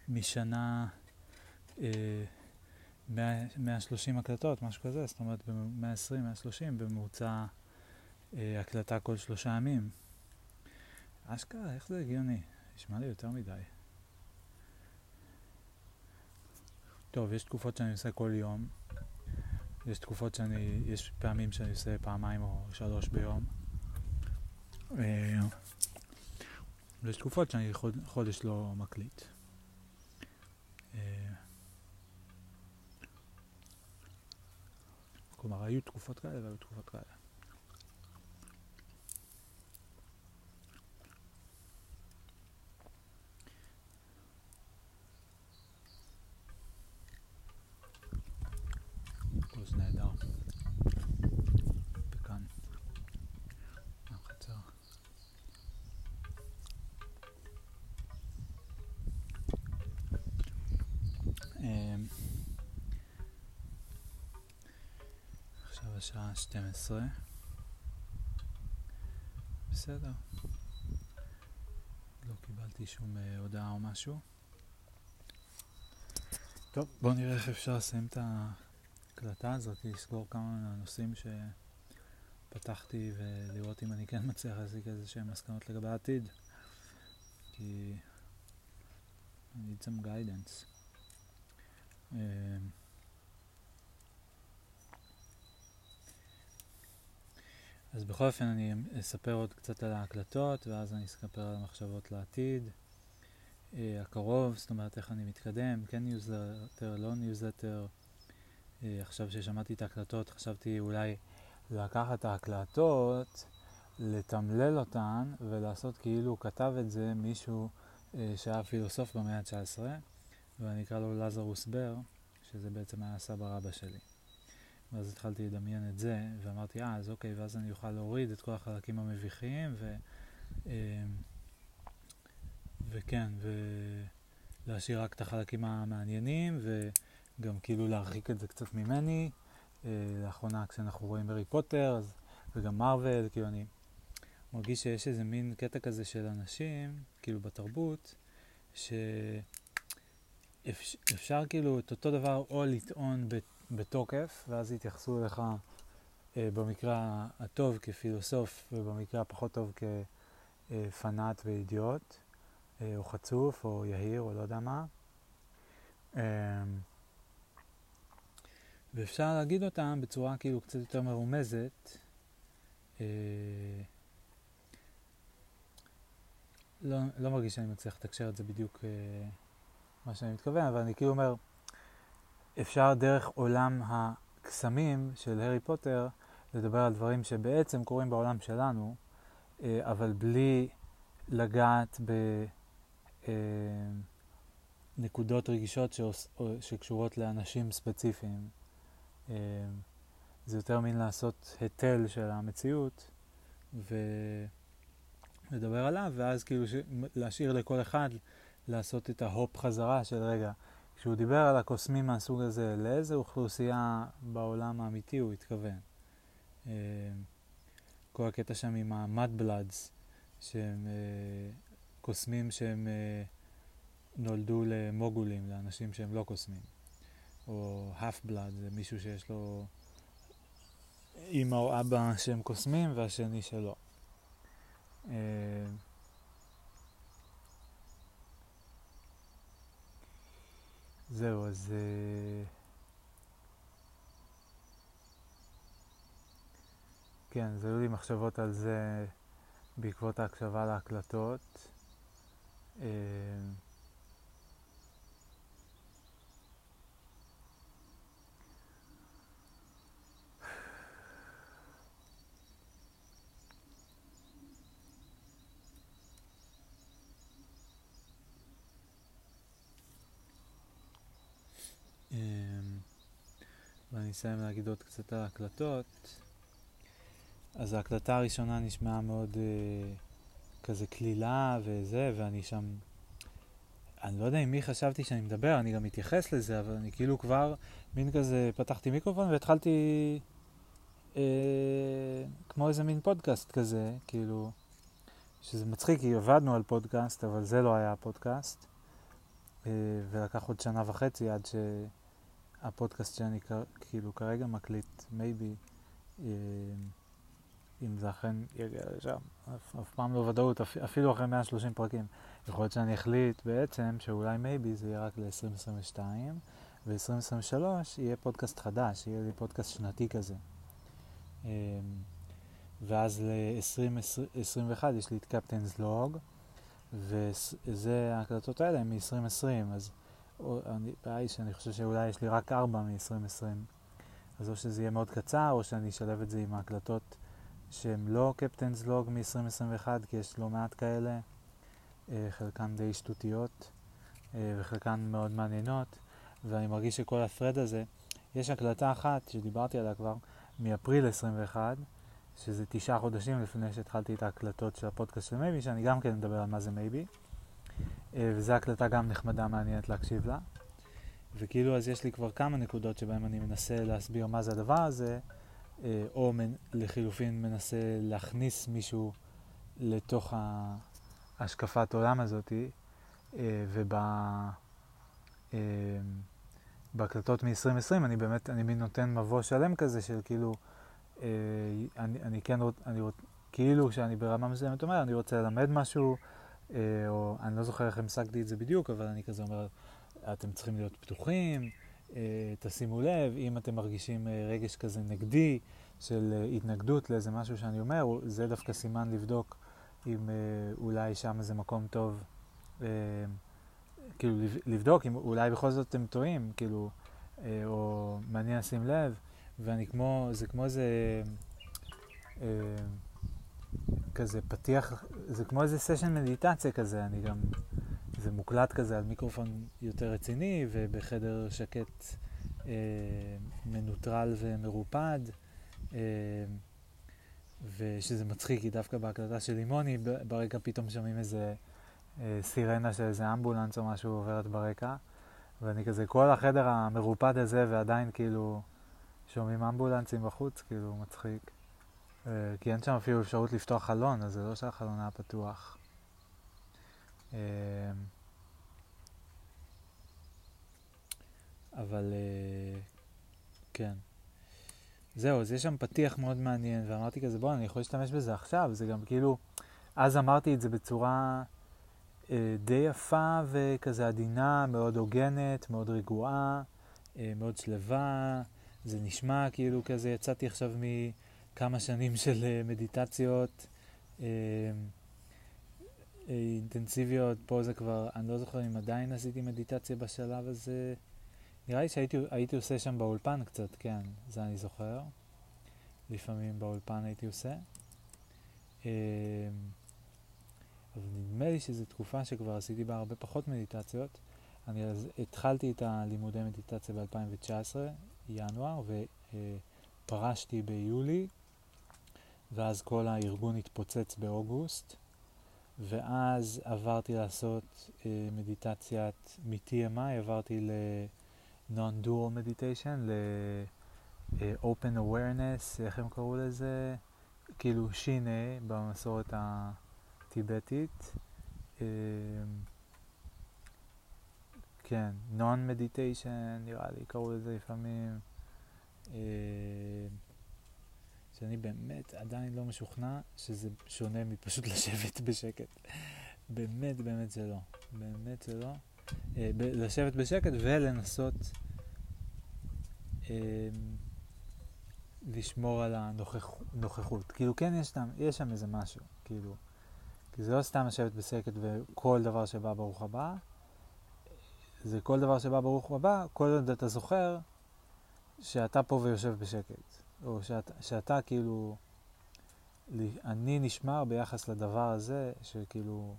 משנה אה, 130 הקלטות, משהו כזה, זאת אומרת ב-120, 130 בממוצע אה, הקלטה כל שלושה ימים. אשכרה, איך זה הגיוני? נשמע לי יותר מדי. טוב, יש תקופות שאני עושה כל יום. יש תקופות שאני, יש פעמים שאני עושה פעמיים או שלוש ביום. אה, ויש תקופות שאני חודש לא מקליט. כלומר, היו תקופות כאלה והיו תקופות כאלה. השעה 12. בסדר. לא קיבלתי שום uh, הודעה או משהו. טוב, בואו נראה איך אפשר לסיים את ההקלטה הזאת, לסגור כמה מהנושאים שפתחתי ולראות אם אני כן מצליח להשיג איזה שהם מסקנות לגבי העתיד. כי I need some guidance. אה, אז בכל אופן אני אספר עוד קצת על ההקלטות, ואז אני אספר על המחשבות לעתיד אה, הקרוב, זאת אומרת איך אני מתקדם, כן ניוזלטר, לא ניוזלטר. אה, עכשיו ששמעתי את ההקלטות, חשבתי אולי לקחת את ההקלטות, לתמלל אותן ולעשות כאילו כתב את זה מישהו אה, שהיה פילוסוף במאה ה-19, ואני אקרא לו לזרוס בר, שזה בעצם היה סבא רבא שלי. ואז התחלתי לדמיין את זה, ואמרתי, אה, אז אוקיי, ואז אני אוכל להוריד את כל החלקים המביכים, ו... אה, וכן, ולהשאיר רק את החלקים המעניינים, וגם כאילו להרחיק את זה קצת ממני. אה, לאחרונה כשאנחנו רואים הארי פוטר, אז, וגם מרוויל, כאילו אני מרגיש שיש איזה מין קטע כזה של אנשים, כאילו בתרבות, שאפשר כאילו את אותו דבר או לטעון בתוקף, ואז יתייחסו אליך אה, במקרה הטוב כפילוסוף ובמקרה הפחות טוב כפנאט ואידיוט, אה, או חצוף, או יהיר, או לא יודע מה. אה, ואפשר להגיד אותם בצורה כאילו קצת יותר מרומזת. אה, לא, לא מרגיש שאני מצליח לתקשר את זה בדיוק אה, מה שאני מתכוון, אבל אני כאילו אומר, אפשר דרך עולם הקסמים של הארי פוטר לדבר על דברים שבעצם קורים בעולם שלנו, אה, אבל בלי לגעת בנקודות אה, רגישות שקשורות לאנשים ספציפיים. אה, זה יותר מין לעשות היטל של המציאות ולדבר עליו, ואז כאילו. להשאיר לכל אחד לעשות את ההופ חזרה של רגע. כשהוא דיבר על הקוסמים מהסוג הזה, לאיזה אוכלוסייה בעולם האמיתי הוא התכוון? אה, כל הקטע שם עם ה-mud bloods, שהם אה, קוסמים שהם נולדו למוגולים, לאנשים שהם לא קוסמים. או half blood, זה מישהו שיש לו אמא או אבא שהם קוסמים והשני שלא. זהו, אז... אה, כן, זה היו לי מחשבות על זה בעקבות ההקשבה להקלטות. אה, אסיים להגיד עוד קצת על ההקלטות. אז ההקלטה הראשונה נשמעה מאוד אה, כזה קלילה וזה, ואני שם... אני לא יודע עם מי חשבתי שאני מדבר, אני גם מתייחס לזה, אבל אני כאילו כבר מין כזה פתחתי מיקרופון והתחלתי אה, כמו איזה מין פודקאסט כזה, כאילו, שזה מצחיק כי עבדנו על פודקאסט, אבל זה לא היה הפודקאסט, אה, ולקח עוד שנה וחצי עד ש... הפודקאסט שאני כאילו כרגע מקליט, Maybe, אה, אם זה אכן יגיע לשם, אף, אף פעם לא ודאות, אפילו אחרי 130 פרקים. יכול להיות שאני אחליט בעצם שאולי Maybe זה יהיה רק ל-2022, ו-2023 יהיה פודקאסט חדש, יהיה לי פודקאסט שנתי כזה. אה, ואז ל-2021 יש לי את Captain's Log, וזה, ההקלטות האלה הן מ-2020, אז הבעיה היא שאני חושב שאולי יש לי רק ארבע מ-2020. אז או שזה יהיה מאוד קצר, או שאני אשלב את זה עם ההקלטות שהן לא קפטנס לוג מ-2021, כי יש לא מעט כאלה, אה, חלקן די שטותיות, אה, וחלקן מאוד מעניינות, ואני מרגיש שכל הפרד הזה, יש הקלטה אחת שדיברתי עליה כבר, מאפריל 21, שזה תשעה חודשים לפני שהתחלתי את ההקלטות של הפודקאסט של מייבי, שאני גם כן מדבר על מה זה מייבי. אה, וזו הקלטה גם נחמדה, מעניינת להקשיב לה. וכאילו אז יש לי כבר כמה נקודות שבהן אני מנסה להסביר מה זה הדבר הזה, אה, או לחילופין מנסה להכניס מישהו לתוך השקפת עולם הזאתי, אה, ובהקלטות מ-2020 אני באמת, אני מין נותן מבוא שלם כזה של כאילו, אני, אני כן, אני, כאילו שאני ברמה מסוימת אומר, אני רוצה ללמד משהו, או אני לא זוכר איך המשגתי את זה בדיוק, אבל אני כזה אומר, אתם צריכים להיות פתוחים, אה, תשימו לב, אם אתם מרגישים אה, רגש כזה נגדי של התנגדות לאיזה משהו שאני אומר, זה דווקא סימן לבדוק אם אולי שם זה מקום טוב, כאילו לבדוק אם אולי בכל זאת אתם טועים, כאילו, או מעניין לשים לב, ואני כמו, זה כמו איזה... כזה פתיח, זה כמו איזה סשן מדיטציה כזה, אני גם, זה מוקלט כזה על מיקרופון יותר רציני ובחדר שקט אה, מנוטרל ומרופד, אה, ושזה מצחיק, כי דווקא בהקלטה של לימוני, ברקע פתאום שומעים איזה אה, סירנה של איזה אמבולנס או משהו עוברת ברקע, ואני כזה, כל החדר המרופד הזה ועדיין כאילו שומעים אמבולנסים בחוץ, כאילו מצחיק. אה, כי אין שם אפילו אפשרות לפתוח חלון, אז זה לא שהחלון היה פתוח. אה, אבל אה, כן. זהו, אז יש שם פתיח מאוד מעניין, ואמרתי כזה, בוא, אני יכול להשתמש בזה עכשיו, זה גם כאילו, אז אמרתי את זה בצורה אה, די יפה וכזה עדינה, מאוד הוגנת, מאוד רגועה, אה, מאוד שלווה, זה נשמע כאילו כזה, יצאתי עכשיו מכמה שנים של אה, מדיטציות אה, אה, אינטנסיביות, פה זה כבר, אני לא זוכר אם עדיין עשיתי מדיטציה בשלב הזה. נראה לי שהייתי עושה שם באולפן קצת, כן, זה אני זוכר. לפעמים באולפן הייתי עושה. אבל נדמה לי שזו תקופה שכבר עשיתי בה הרבה פחות מדיטציות. אני אז התחלתי את הלימודי מדיטציה ב-2019, ינואר, ופרשתי ביולי, ואז כל הארגון התפוצץ באוגוסט, ואז עברתי לעשות אה, מדיטציית מ-TMI, עברתי ל... non-dual meditation, ל-open awareness, איך הם קראו לזה? כאילו שינה במסורת הטיבטית. אמ, כן, non-meditation, נראה לי, קראו לזה לפעמים. אמ, שאני באמת עדיין לא משוכנע שזה שונה מפשוט לשבת בשקט. באמת, באמת זה לא. באמת זה לא. אה, לשבת בשקט ולנסות אה, לשמור על הנוכחות. כאילו כן יש שם, יש שם איזה משהו, כאילו. כי זה לא סתם לשבת בשקט וכל דבר שבא ברוך הבא, זה כל דבר שבא ברוך הבא, כל עוד אתה זוכר שאתה פה ויושב בשקט. או שאת, שאתה כאילו, אני נשמר ביחס לדבר הזה, שכאילו,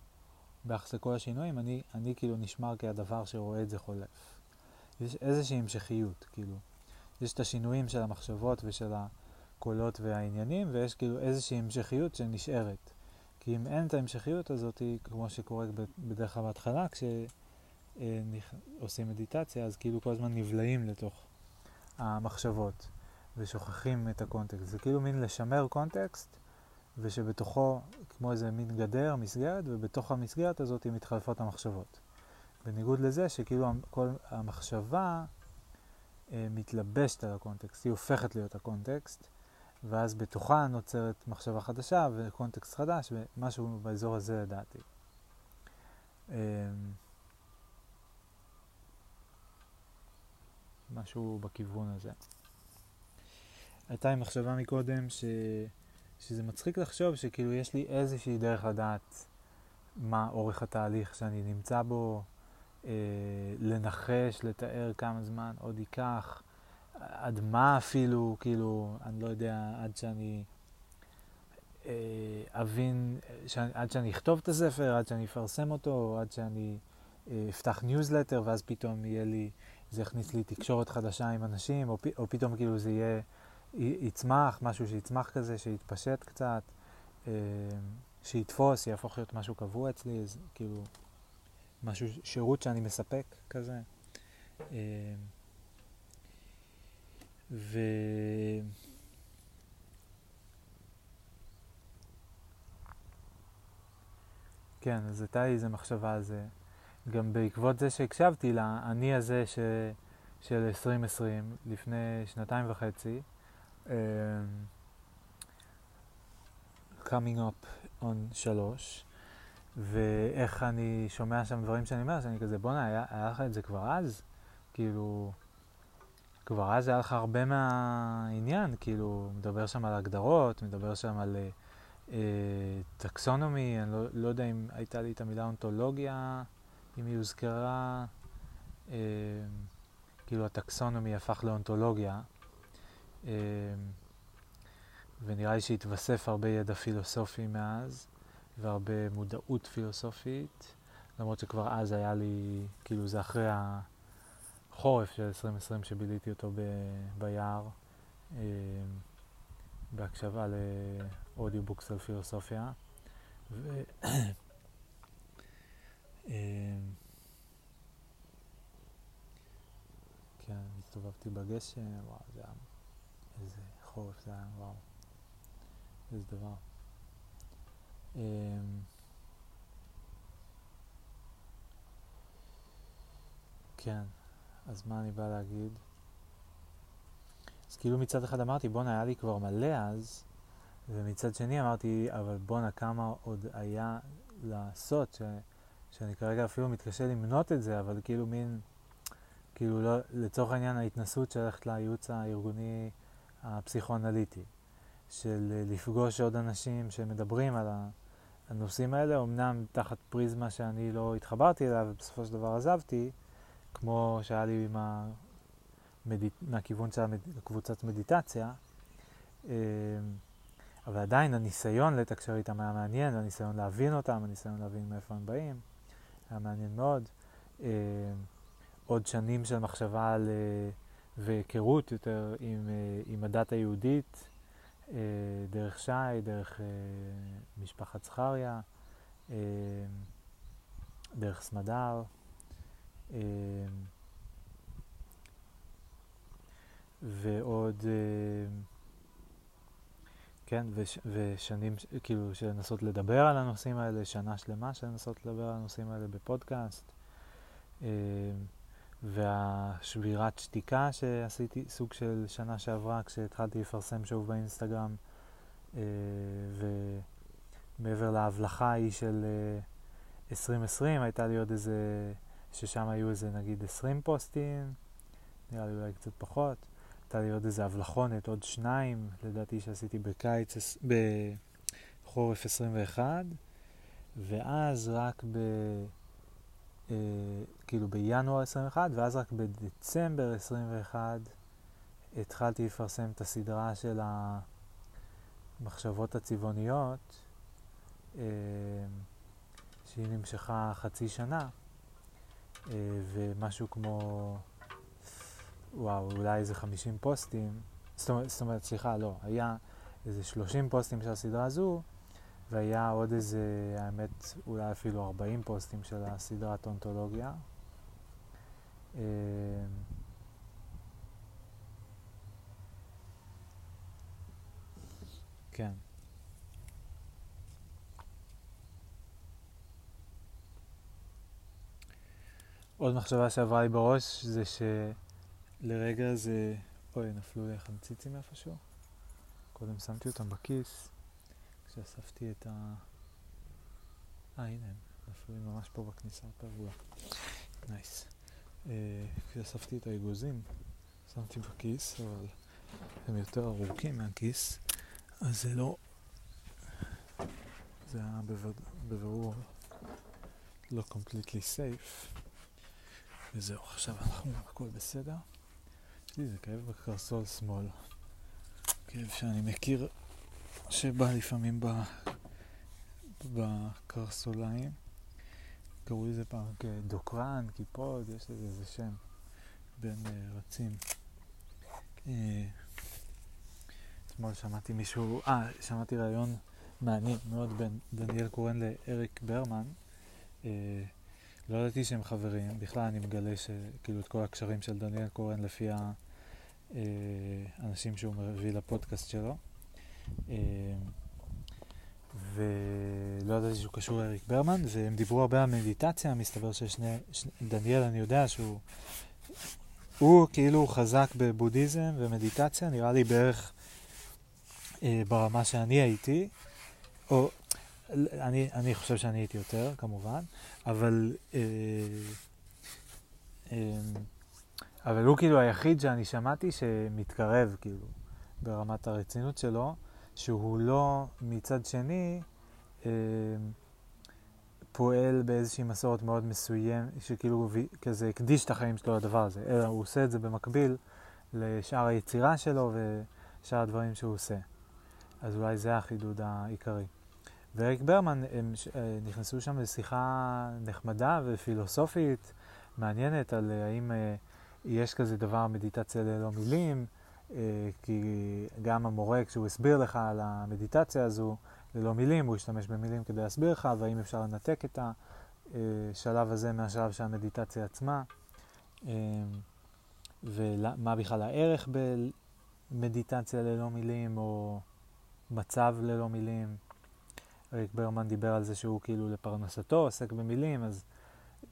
ביחס לכל השינויים, אני, אני כאילו נשמר כהדבר שרואה את זה חולף. יש איזושהי המשכיות, כאילו. יש את השינויים של המחשבות ושל הקולות והעניינים, ויש כאילו איזושהי המשכיות שנשארת. כי אם אין את ההמשכיות הזאת, כמו שקורה בדרך כלל בהתחלה, כשעושים מדיטציה, אז כאילו כל הזמן נבלעים לתוך המחשבות ושוכחים את הקונטקסט. זה כאילו מין לשמר קונטקסט ושבתוכו, כמו איזה מין גדר, מסגרת, ובתוך המסגרת הזאת מתחלפות המחשבות. בניגוד לזה שכאילו כל המחשבה אה, מתלבשת על הקונטקסט, היא הופכת להיות הקונטקסט, ואז בתוכה נוצרת מחשבה חדשה וקונטקסט חדש, ומשהו באזור הזה לדעתי. אה, משהו בכיוון הזה. הייתה לי מחשבה מקודם ש... שזה מצחיק לחשוב שכאילו יש לי איזושהי דרך לדעת מה אורך התהליך שאני נמצא בו, אה, לנחש, לתאר כמה זמן עוד ייקח, עד מה אפילו, כאילו, אני לא יודע, עד שאני אה, אבין, שאני, עד שאני אכתוב את הספר, עד שאני אפרסם אותו, עד שאני אה, אפתח ניוזלטר, ואז פתאום יהיה לי, זה יכניס לי תקשורת חדשה עם אנשים, או, או פתאום כאילו זה יהיה... יצמח, משהו שיצמח כזה, שיתפשט קצת, אה, שיתפוס, יהפוך להיות משהו קבוע אצלי, אז כאילו, משהו, שירות שאני מספק כזה. אה, ו... כן, אז הייתה לי איזו מחשבה על זה. גם בעקבות זה שהקשבתי לאני הזה ש... של 2020, לפני שנתיים וחצי, um, coming up on שלוש, ואיך אני שומע שם דברים שאני אומר, שאני כזה, בואנה, היה, היה לך את זה כבר אז? כאילו, כבר אז היה לך הרבה מהעניין, כאילו, מדבר שם על הגדרות, מדבר שם על אה, טקסונומי, אני לא, לא יודע אם הייתה לי את המילה אונתולוגיה, אם היא הוזכרה, אה, כאילו הטקסונומי הפך לאונתולוגיה. אמ, ונראה לי שהתווסף הרבה ידע פילוסופי מאז, והרבה מודעות פילוסופית, למרות שכבר אז היה לי, כאילו זה אחרי החורף של 2020 שביליתי אותו ב, ביער, אה, בהקשבה ל audiobooks על פילוסופיה. ו... אה, כן, הסתובבתי בגשם, וואו, זה היה... איזה חורף זה היה, וואו. איזה דבר. אמ, כן, אז מה אני בא להגיד? אז כאילו מצד אחד אמרתי, בואנה, היה לי כבר מלא אז, ומצד שני אמרתי, אבל בואנה, כמה עוד היה לעשות, ש, שאני כרגע אפילו מתקשה למנות את זה, אבל כאילו מין, כאילו לא, לצורך העניין ההתנסות שהולכת לייעוץ הארגוני הפסיכואנליטי, של לפגוש עוד אנשים שמדברים על הנושאים האלה, אמנם תחת פריזמה שאני לא התחברתי אליה ובסופו של דבר עזבתי, כמו שהיה לי עם המד... מהכיוון של קבוצת מדיטציה, אמ, אבל עדיין הניסיון לתקשר איתם היה מעניין, הניסיון להבין אותם, הניסיון להבין מאיפה הם באים, היה מעניין מאוד. אמ, עוד שנים של מחשבה על, אה, והיכרות יותר עם, אה, עם הדת היהודית, אה, דרך שי, דרך משפחת זכריה, דרך סמדר. ועוד, כן, וש, ושנים, כאילו, של לנסות לדבר על הנושאים האלה, שנה שלמה של לנסות לדבר על הנושאים האלה בפודקאסט. והשבירת שתיקה שעשיתי, סוג של שנה שעברה, כשהתחלתי לפרסם שוב באינסטגרם, אה, ומעבר להבלחה ההיא של אה, 2020, הייתה לי עוד איזה, ששם היו איזה נגיד 20 פוסטים, נראה לי אולי קצת פחות. הייתה לי עוד איזה הבלחונת, עוד שניים, לדעתי שעשיתי בקיץ, בחורף 21, ואז רק ב... אה, כאילו בינואר 21, ואז רק בדצמבר 21 התחלתי לפרסם את הסדרה של המחשבות הצבעוניות, אה, שהיא נמשכה חצי שנה, אה, ומשהו כמו, וואו, אולי איזה 50 פוסטים, זאת אומרת, סליחה, לא, היה איזה 30 פוסטים של הסדרה הזו, והיה עוד איזה, האמת, אולי אפילו 40 פוסטים של הסדרת אונתולוגיה. אמ, כן. עוד מחשבה שעברה לי בראש זה שלרגע זה... אוי, נפלו לי החמציצים איפשהו. קודם שמתי אותם בכיס. כשאספתי את ה... אה, הנה הם, נפלו ממש פה בכניסה הפרבולה. נייס. אה, כשאספתי את האגוזים, שמתי בכיס, אבל הם יותר ארוכים מהכיס, אז זה לא... זה היה בבירור לא completely safe. וזהו, עכשיו אנחנו, הכל בסדר. יש לי כאב בקרסול שמאל. כאב שאני מכיר שבא לפעמים בקרסוליים. קראו לזה פעם דוקרן, קיפוד, יש לזה איזה שם בין uh, רצים. Uh, אתמול שמעתי מישהו, אה, שמעתי ראיון מעניין מאוד בין דניאל קורן לאריק ברמן. Uh, לא ידעתי שהם חברים, בכלל אני מגלה שכאילו את כל הקשרים של דניאל קורן לפי האנשים שהוא מביא לפודקאסט שלו. אה, ולא ידעתי שהוא קשור לאריק ברמן, והם דיברו הרבה על מדיטציה, מסתבר ששני, שני, דניאל אני יודע שהוא, הוא כאילו חזק בבודהיזם ומדיטציה, נראה לי בערך אה, ברמה שאני הייתי, או אני, אני חושב שאני הייתי יותר כמובן, אבל, אה, אה, אבל הוא כאילו היחיד שאני שמעתי שמתקרב כאילו ברמת הרצינות שלו. שהוא לא מצד שני אה, פועל באיזושהי מסורת מאוד מסוים, שכאילו כזה הקדיש את החיים שלו לדבר הזה, אלא הוא עושה את זה במקביל לשאר היצירה שלו ושאר הדברים שהוא עושה. אז אולי זה החידוד העיקרי. ואריק ברמן, הם אה, נכנסו שם לשיחה נחמדה ופילוסופית, מעניינת, על האם יש כזה דבר מדיטציה ללא מילים, כי גם המורה, כשהוא הסביר לך על המדיטציה הזו ללא מילים, הוא השתמש במילים כדי להסביר לך, והאם אפשר לנתק את השלב הזה מהשלב של המדיטציה עצמה. ומה בכלל הערך במדיטציה ללא מילים, או מצב ללא מילים. ריק ברמן דיבר על זה שהוא כאילו לפרנסתו עוסק במילים, אז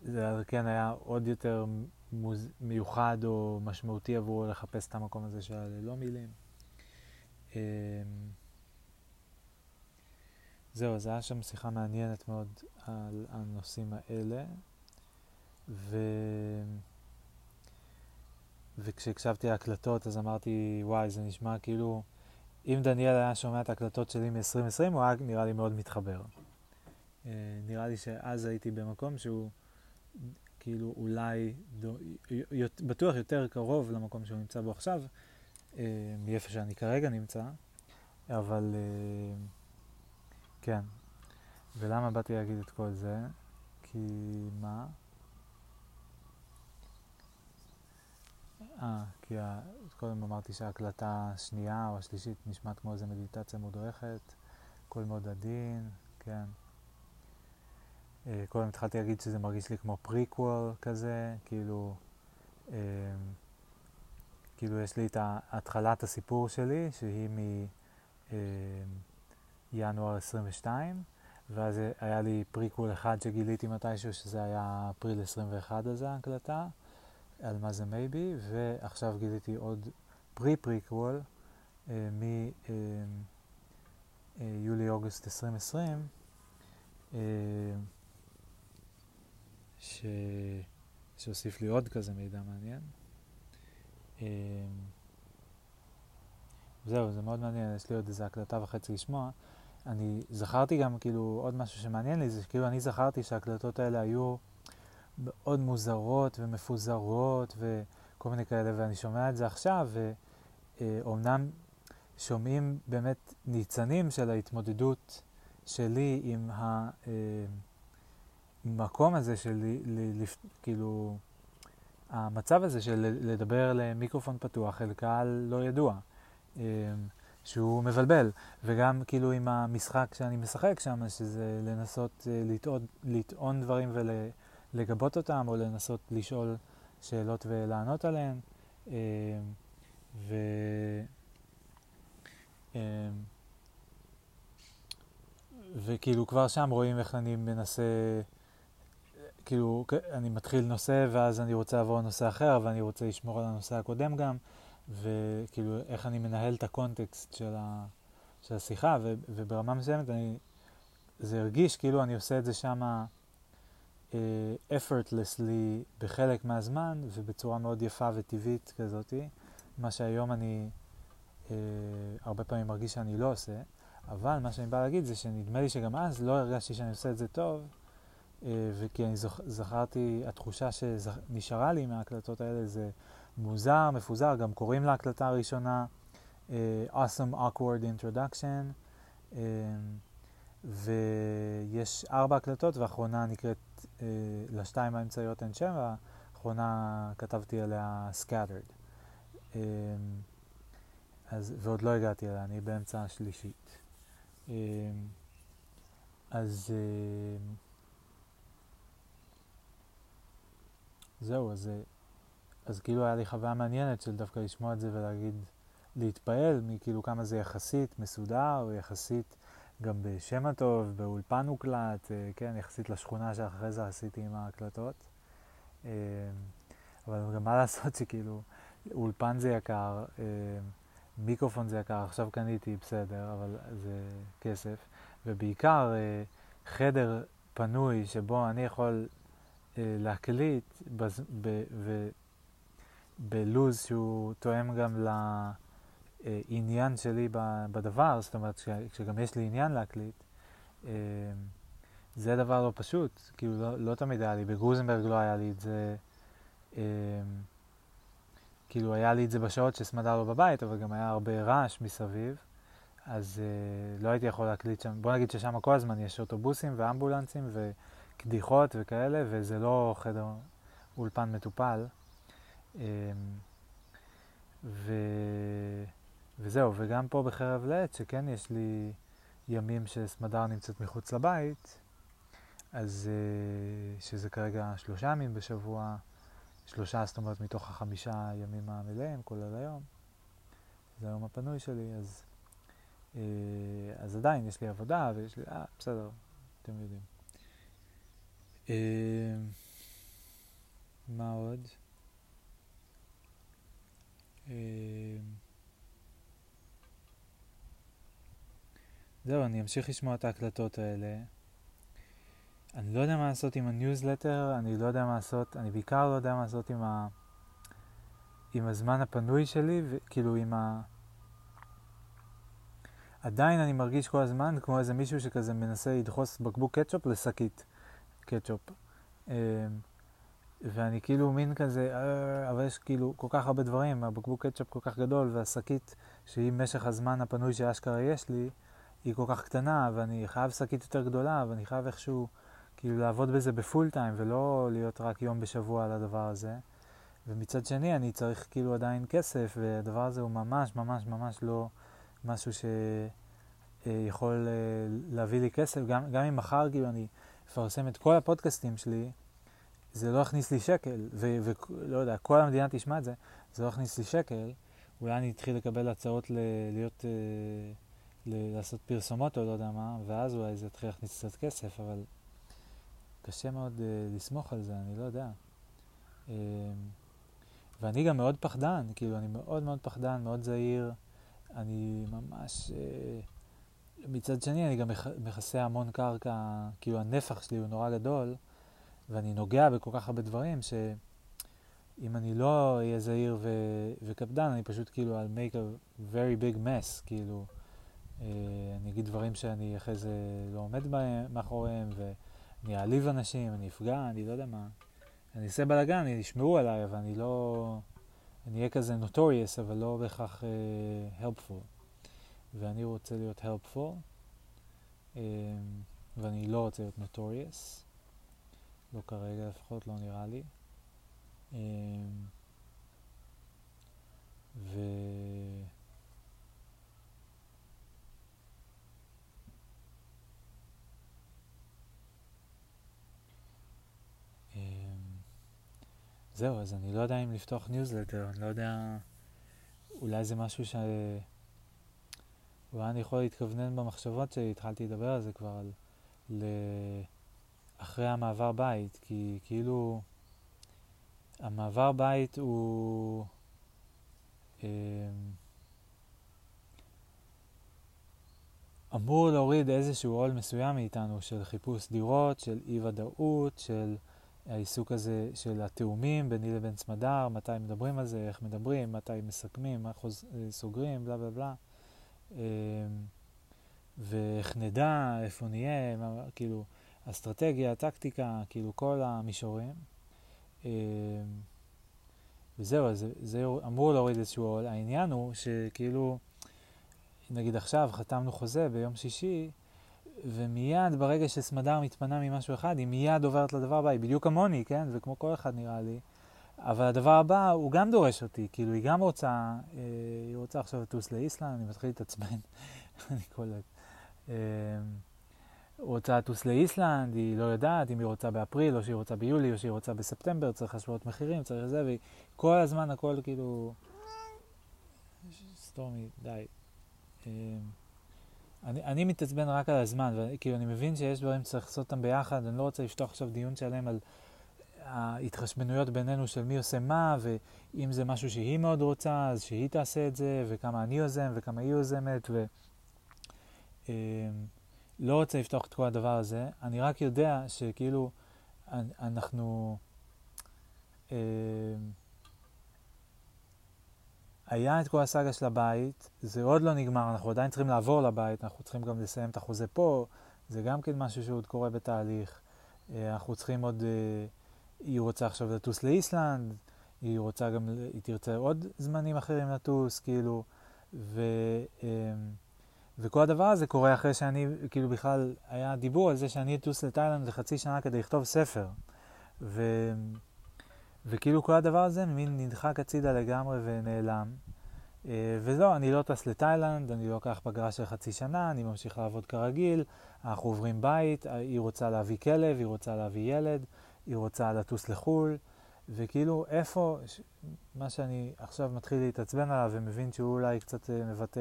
זה כן היה עוד יותר מוז... מיוחד או משמעותי עבורו לחפש את המקום הזה של ללא מילים. אמ, זהו, אז היה שם שיחה מעניינת מאוד על הנושאים האלה. ו... וכשהקשבתי להקלטות אז אמרתי, וואי, זה נשמע כאילו, אם דניאל היה שומע את ההקלטות שלי מ-2020, הוא היה נראה לי מאוד מתחבר. אה, נראה לי שאז הייתי במקום שהוא כאילו אולי, דו, בטוח יותר קרוב למקום שהוא נמצא בו עכשיו, אה, מאיפה שאני כרגע נמצא, אבל אה, כן. ולמה באתי להגיד את כל זה? כי מה? אה, כי ה... קודם אמרתי שההקלטה השנייה או השלישית נשמעת כמו איזה מדיטציה מודרכת, קול מאוד עדין, כן. אה, קודם התחלתי להגיד שזה מרגיש לי כמו פריקוול כזה, כאילו, אה, כאילו יש לי את התחלת הסיפור שלי, שהיא מינואר 22, ואז היה לי פריקוול אחד שגיליתי מתישהו, שזה היה אפריל 21 הזה, ההקלטה. על מה זה Maybe, ועכשיו גיליתי עוד פרי-פריקוול אה, מיולי-אוגוסט אה, 2020, אה, ש... שהוסיף לי עוד כזה מידע מעניין. אה, זהו, זה מאוד מעניין, יש לי עוד איזה הקלטה וחצי לשמוע. אני זכרתי גם, כאילו, עוד משהו שמעניין לי, זה שכאילו אני זכרתי שההקלטות האלה היו מאוד מוזרות ומפוזרות וכל מיני כאלה, ואני שומע את זה עכשיו, ואומנם שומעים באמת ניצנים של ההתמודדות שלי עם המקום הזה של כאילו, המצב הזה של לדבר למיקרופון פתוח אל קהל לא ידוע, שהוא מבלבל, וגם כאילו עם המשחק שאני משחק שם, שזה לנסות אה, לטעון, לטעון דברים ול... לגבות אותם או לנסות לשאול שאלות ולענות עליהן. אה, ו... אה, וכאילו כבר שם רואים איך אני מנסה, כאילו אני מתחיל נושא ואז אני רוצה לעבור לנושא אחר ואני רוצה לשמור על הנושא הקודם גם וכאילו איך אני מנהל את הקונטקסט של, ה, של השיחה ו, וברמה מסוימת אני, זה הרגיש כאילו אני עושה את זה שמה uh, effortlessly בחלק מהזמן ובצורה מאוד יפה וטבעית כזאתי, מה שהיום אני uh, הרבה פעמים מרגיש שאני לא עושה, אבל מה שאני בא להגיד זה שנדמה לי שגם אז לא הרגשתי שאני עושה את זה טוב, וכי אני זוכ... זכרתי, התחושה שנשארה לי מההקלטות האלה זה מוזר, מפוזר, גם קוראים להקלטה הראשונה uh, Awesome Awkward Introduction. Uh, ויש ארבע הקלטות, והאחרונה נקראת, אה, לשתיים האמצעיות אין שם, והאחרונה כתבתי עליה Scattered. אה, אז, ועוד לא הגעתי אליה, אני באמצע השלישית. אה, אז זהו, אז, אה, אז כאילו היה לי חוויה מעניינת של דווקא לשמוע את זה ולהגיד, להתפעל מכאילו כמה זה יחסית מסודר, יחסית גם בשם הטוב, באולפן הוקלט, אה, כן, יחסית לשכונה שאחרי זה עשיתי עם ההקלטות. אה, אבל גם מה לעשות שכאילו, אולפן זה יקר, מיקרופון זה יקר, עכשיו קניתי, בסדר, אבל זה כסף. ובעיקר חדר פנוי שבו אני יכול להקליט בלוז שהוא תואם גם ל... אה, שלי בדבר, זאת אומרת, כשגם יש לי עניין להקליט, אה, זה דבר לא פשוט, כאילו לא, לא תמיד היה לי, בגרוזנברג לא היה לי את זה, אה, כאילו היה לי את זה בשעות שסמדר לא בבית, אבל גם היה הרבה רעש מסביב, אז uh, לא הייתי יכול להקליט שם. בוא נגיד ששם כל הזמן יש אוטובוסים ואמבולנסים וקדיחות וכאלה, וזה לא חדר אולפן מטופל. Um, ו... וזהו, וגם פה בחרב לעת, שכן יש לי ימים שסמדר נמצאת מחוץ לבית, אז uh, שזה כרגע שלושה ימים בשבוע, שלושה, זאת אומרת, מתוך החמישה ימים המלאים, כולל היום. זה היום הפנוי שלי, אז, אה, אז עדיין יש לי עבודה ויש לי, אה, בסדר, אתם יודעים. אה, מה עוד? אה, זהו, אני אמשיך לשמוע את ההקלטות האלה. אני לא יודע מה לעשות עם הניוזלטר, אני לא יודע מה לעשות, אני בעיקר לא יודע מה לעשות עם, ה, עם הזמן הפנוי שלי, וכאילו עם ה... עדיין אני מרגיש כל הזמן כמו איזה מישהו שכזה מנסה לדחוס בקבוק קטשופ לשקית קטשופ. אמ, ואני כאילו מין כזה, אה, אבל יש כאילו כל כך הרבה דברים, הבקבוק קטשופ כל כך גדול, והשקית, שהיא משך הזמן הפנוי שאשכרה יש לי, היא כל כך קטנה, ואני חייב שקית יותר גדולה, ואני חייב איכשהו כאילו לעבוד בזה בפול טיים, ולא להיות רק יום בשבוע על הדבר הזה. ומצד שני, אני צריך כאילו עדיין כסף, והדבר הזה הוא ממש ממש ממש לא משהו שיכול אה, להביא לי כסף. גם, גם אם מחר כאילו אני אפרסם את כל הפודקאסטים שלי, זה לא יכניס לי שקל, ולא יודע, כל המדינה תשמע את זה, זה לא יכניס לי שקל. אולי אני אתחיל לקבל הצעות ל- להיות, אה, ל- לעשות פרסומות או לא יודע מה, ואז אולי זה יתחיל להכניס קצת כסף, אבל קשה מאוד uh, לסמוך על זה, אני לא יודע. Uh, ואני גם מאוד פחדן, כאילו, אני מאוד מאוד פחדן, מאוד זהיר. אני ממש... Uh, מצד שני, אני גם מכסה המון קרקע, כאילו, הנפח שלי הוא נורא גדול, ואני נוגע בכל כך הרבה דברים, שאם אני לא אהיה זהיר ו- וקפדן, אני פשוט כאילו, I'll make a very big mess, כאילו. Uh, אני אגיד דברים שאני אחרי זה לא עומד בהם, מאחוריהם, ו... אני אעליב אנשים, אני אפגע, אני לא יודע מה. אני אעשה בלאגן, ישמעו עליי, אבל אני לא... אני אהיה כזה notorious, אבל לא בהכרח uh, helpful. ואני רוצה להיות helpful, um, ואני לא רוצה להיות notorious. לא כרגע לפחות, לא נראה לי. Um, ו... זהו, אז אני לא יודע אם לפתוח ניוזלטר, אני לא יודע, אולי זה משהו ש... אולי אני יכול להתכוונן במחשבות שלי, התחלתי לדבר על זה כבר, על... ל... אחרי המעבר בית, כי כאילו המעבר בית הוא... אמ, אמור להוריד איזשהו עול מסוים מאיתנו של חיפוש דירות, של אי ודאות, של העיסוק הזה של התאומים ביני לבין צמדר, מתי מדברים על זה, איך מדברים, מתי מסכמים, מה חוז... סוגרים, בלה בלה בלה. אמ, ואיך נדע, איפה נהיה, מה, כאילו, אסטרטגיה, טקטיקה, כאילו כל המישורים. אמ, וזהו, זה, זה אמור להוריד איזשהו עול. העניין הוא שכאילו, נגיד עכשיו חתמנו חוזה ביום שישי, ומיד ברגע שסמדר מתפנה ממשהו אחד, היא מיד עוברת לדבר הבא, היא בדיוק כמוני, כן? וכמו כל אחד נראה לי. אבל הדבר הבא, הוא גם דורש אותי, כאילו, היא גם רוצה, אה, היא רוצה עכשיו לטוס לאיסלנד, אני מתחיל להתעצבן, אני קולט. אה, רוצה לטוס לאיסלנד, היא לא יודעת אם היא רוצה באפריל, או שהיא רוצה ביולי, או שהיא רוצה בספטמבר, צריך השוואות מחירים, צריך זה, והיא כל הזמן הכל כאילו... סטורמי, די. אה, אני, אני מתעצבן רק על הזמן, וכאילו אני מבין שיש דברים שצריך לעשות אותם ביחד, אני לא רוצה לפתוח עכשיו דיון שלם על ההתחשבנויות בינינו של מי עושה מה, ואם זה משהו שהיא מאוד רוצה, אז שהיא תעשה את זה, וכמה אני יוזם, וכמה היא יוזמת, ו... אה, לא רוצה לפתוח את כל הדבר הזה, אני רק יודע שכאילו אנחנו... אה, היה את כל הסאגה של הבית, זה עוד לא נגמר, אנחנו עדיין צריכים לעבור לבית, אנחנו צריכים גם לסיים את החוזה פה, זה גם כן משהו שעוד קורה בתהליך. אה, אנחנו צריכים עוד, אה, היא רוצה עכשיו לטוס לאיסלנד, היא רוצה גם, היא תרצה עוד זמנים אחרים לטוס, כאילו, ו, אה, וכל הדבר הזה קורה אחרי שאני, כאילו בכלל היה דיבור על זה שאני אטוס לתאילנד לחצי שנה כדי לכתוב ספר. ו... וכאילו כל הדבר הזה מין נדחק הצידה לגמרי ונעלם. אה, ולא, אני לא טס לתאילנד, אני לא אקח פגרה של חצי שנה, אני ממשיך לעבוד כרגיל, אנחנו עוברים בית, היא רוצה להביא כלב, היא רוצה להביא ילד, היא רוצה לטוס לחו"ל, וכאילו איפה, מה שאני עכשיו מתחיל להתעצבן עליו ומבין שהוא אולי קצת אה, מבטא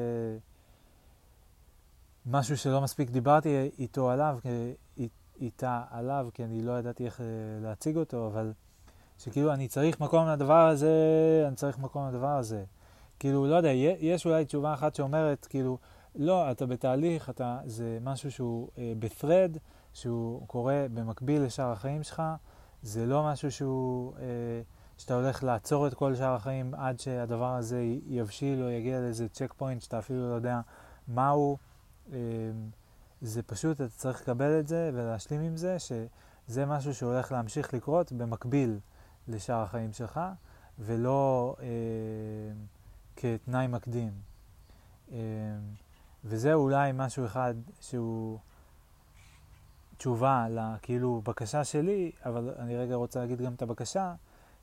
משהו שלא מספיק דיברתי איתו עליו, איתה עליו, כי אני לא ידעתי איך אה, להציג אותו, אבל שכאילו אני צריך מקום לדבר הזה, אני צריך מקום לדבר הזה. כאילו, לא יודע, יש אולי תשובה אחת שאומרת, כאילו, לא, אתה בתהליך, אתה, זה משהו שהוא אה, ב-thread, שהוא קורה במקביל לשאר החיים שלך, זה לא משהו שהוא, אה, שאתה הולך לעצור את כל שאר החיים עד שהדבר הזה יבשיל או יגיע לאיזה צ'ק פוינט שאתה אפילו לא יודע מהו. אה, זה פשוט, אתה צריך לקבל את זה ולהשלים עם זה, שזה משהו שהולך להמשיך לקרות במקביל לשאר החיים שלך, ולא אה, כתנאי מקדים. אה, וזה אולי משהו אחד שהוא תשובה לכאילו בקשה שלי, אבל אני רגע רוצה להגיד גם את הבקשה